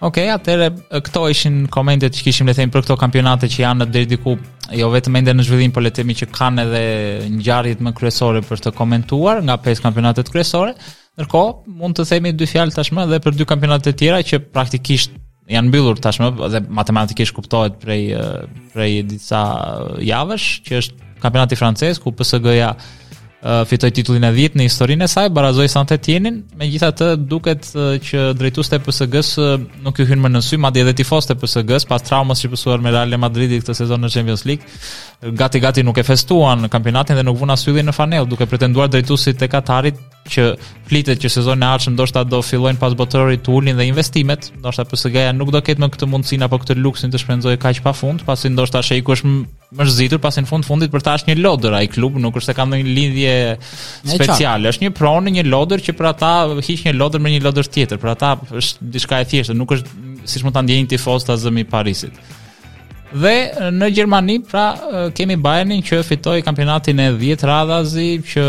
Ok, atëherë këto ishin komentet që kishim le të themi për këto kampionate që janë deri diku, jo vetëm ende në zhvillim, por le të themi që kanë edhe ngjarjet më kryesore për të komentuar nga pesë kampionatet kryesore. Ndërkohë, mund të themi dy fjalë tashmë edhe për dy kampionate të tjera që praktikisht janë mbyllur tashmë dhe matematikisht kuptohet prej prej disa javësh që është kampionati francez ku PSG-ja fitoi titullin e 10 në historinë e saj, barazoi Saint Etienne-in. Megjithatë duket që drejtuesit e PSG-së nuk i hyn më në sy, madje edhe tifozët e PSG-së pas traumës që pësuan me Real Madridin këtë sezon në Champions League, gati gati nuk e festuan kampionatin dhe nuk vunë as yllin në fanellë, duke pretenduar drejtuesit e Katarit që flitet që sezonin e ardhshëm ndoshta do fillojnë pas botërorit të ulin dhe investimet, ndoshta PSG-ja nuk do ketë më këtë mundësinë apo këtë luksin të shpenzojë kaq pafund, pasi ndoshta sheiku është mërzitur pasi në fund fundit për ta është një lodër ai klub, nuk është se ka ndonjë lidhje speciale, është një pronë, një lodër që për ata hiq një lodër me një lodër tjetër, për ata është diçka e thjeshtë, nuk është siç mund ta ndjejnë tifozët ta zëmë e Parisit. Dhe në Gjermani pra kemi Bayernin që fitoi kampionatin e 10 radhazi që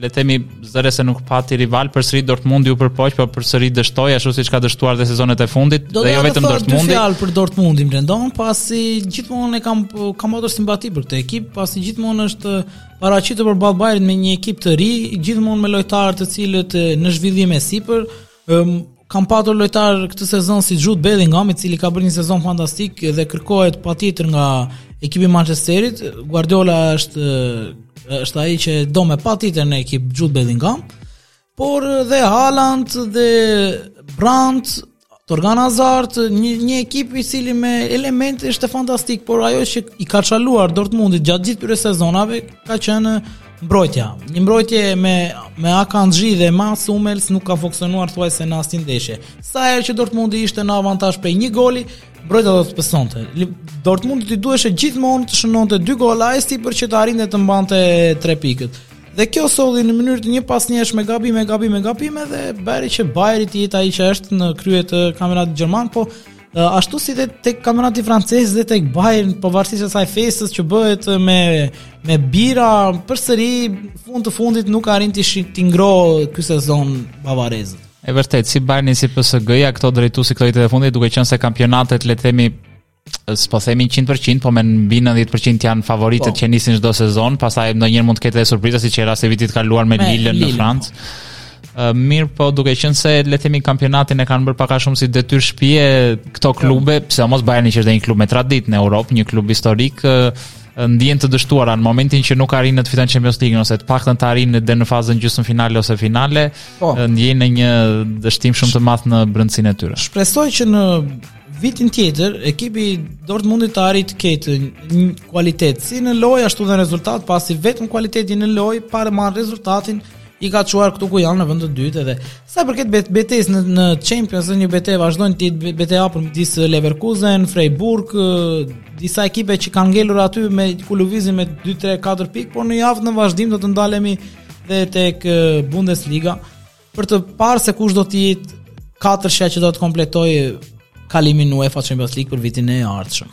le të themi zëre se nuk pati rival përsëri Dortmundi u përpoq, por përsëri dështoi ashtu siç ka dështuar dhe sezonet e fundit dhe jo vetëm Dortmundi. Dy fjalë për Dortmundin Brendon, pasi gjithmonë e kam kam pasur simpati për këtë ekip, pasi gjithmonë është paraqitur përballë Bayernit me një ekip të ri, gjithmonë me lojtarë të cilët në zhvillim e sipër, Um, ka patur lojtar këtë sezon si Jude Bellingham, i cili ka bërë një sezon fantastik dhe kërkohet patjetër nga ekipi i Manchesterit. Guardiola është është ai që e do me patjetër në ekip Jude Bellingham, por dhe Haaland dhe Brandt, Thorgan Hazard, një, një ekip i cili me elemente ishte fantastik, por ajo që i ka çaluar Dortmundit gjatë gjithë këtyre sezoneve ka qenë Mbrojtja. Një mbrojtje me me Akanji dhe Mats Hummels nuk ka funksionuar thuajse në asnjë ndeshje. Sa herë që Dortmundi ishte në avantazh prej një goli, mbrojtja do të pësonte. Dortmundit i duheshe gjithmonë të shënonte dy gola e sipër që të arrinte të mbante tre pikët. Dhe kjo solli në mënyrë të njëpasnjëshme gabime, gabime, gabime dhe bëri që Bayerni të jetë ai që është në krye të kampionatit gjerman, po Ashtu si dhe tek kampionati francez dhe tek Bayern, pavarësisht asaj festës që bëhet me me birra, përsëri fund të fundit nuk arrin t'i ngrohë ky sezon bavarezët. E vërtet, si Bayerni si PSG-ja këto drejtuesi këto vitet e fundit duke qenë se kampionatet le të themi s'po themi 100%, po me mbi 90% janë favoritët po. që nisin çdo sezon, pastaj ndonjëherë mund të ketë edhe surpriza siç qe rasti i vitit kaluar me, me Lille në Francë. Po. mirëpo duke qenë se le të themi kampionatin e kanë bërë pak a shumë si detyrë shtëpie këto jo. klube, sidomos Bayerni që është një klub me traditë në Europë, një klub historik ndihen të dështuara në momentin që nuk arrijnë të fitojnë Champions League ose të paktën të arrijnë deri në fazën gjysmëfinale ose finale, po. ndjejnë një dështim shumë të madh në brendësinë e tyre. Shpresoj që në vitin tjetër ekipi i Dortmundit të arrijë të ketë një kualitet si në lojë ashtu dhe në rezultat, pasi vetëm kualiteti në lojë pa marrë rezultatin i ka çuar këtu ku janë në vend të dytë edhe sa i përket bet betejës në në Champions është një betejë vazhdon të jetë betejë e hapur midis Leverkusen, Freiburg, disa ekipe që kanë ngelur aty me ku lëvizin me 2 3 4 pikë, por në javët në vazhdim do të ndalemi dhe tek Bundesliga për të parë se kush do të jetë katërshja që do të kompletojë kalimin në UEFA Champions League për vitin e ardhshëm.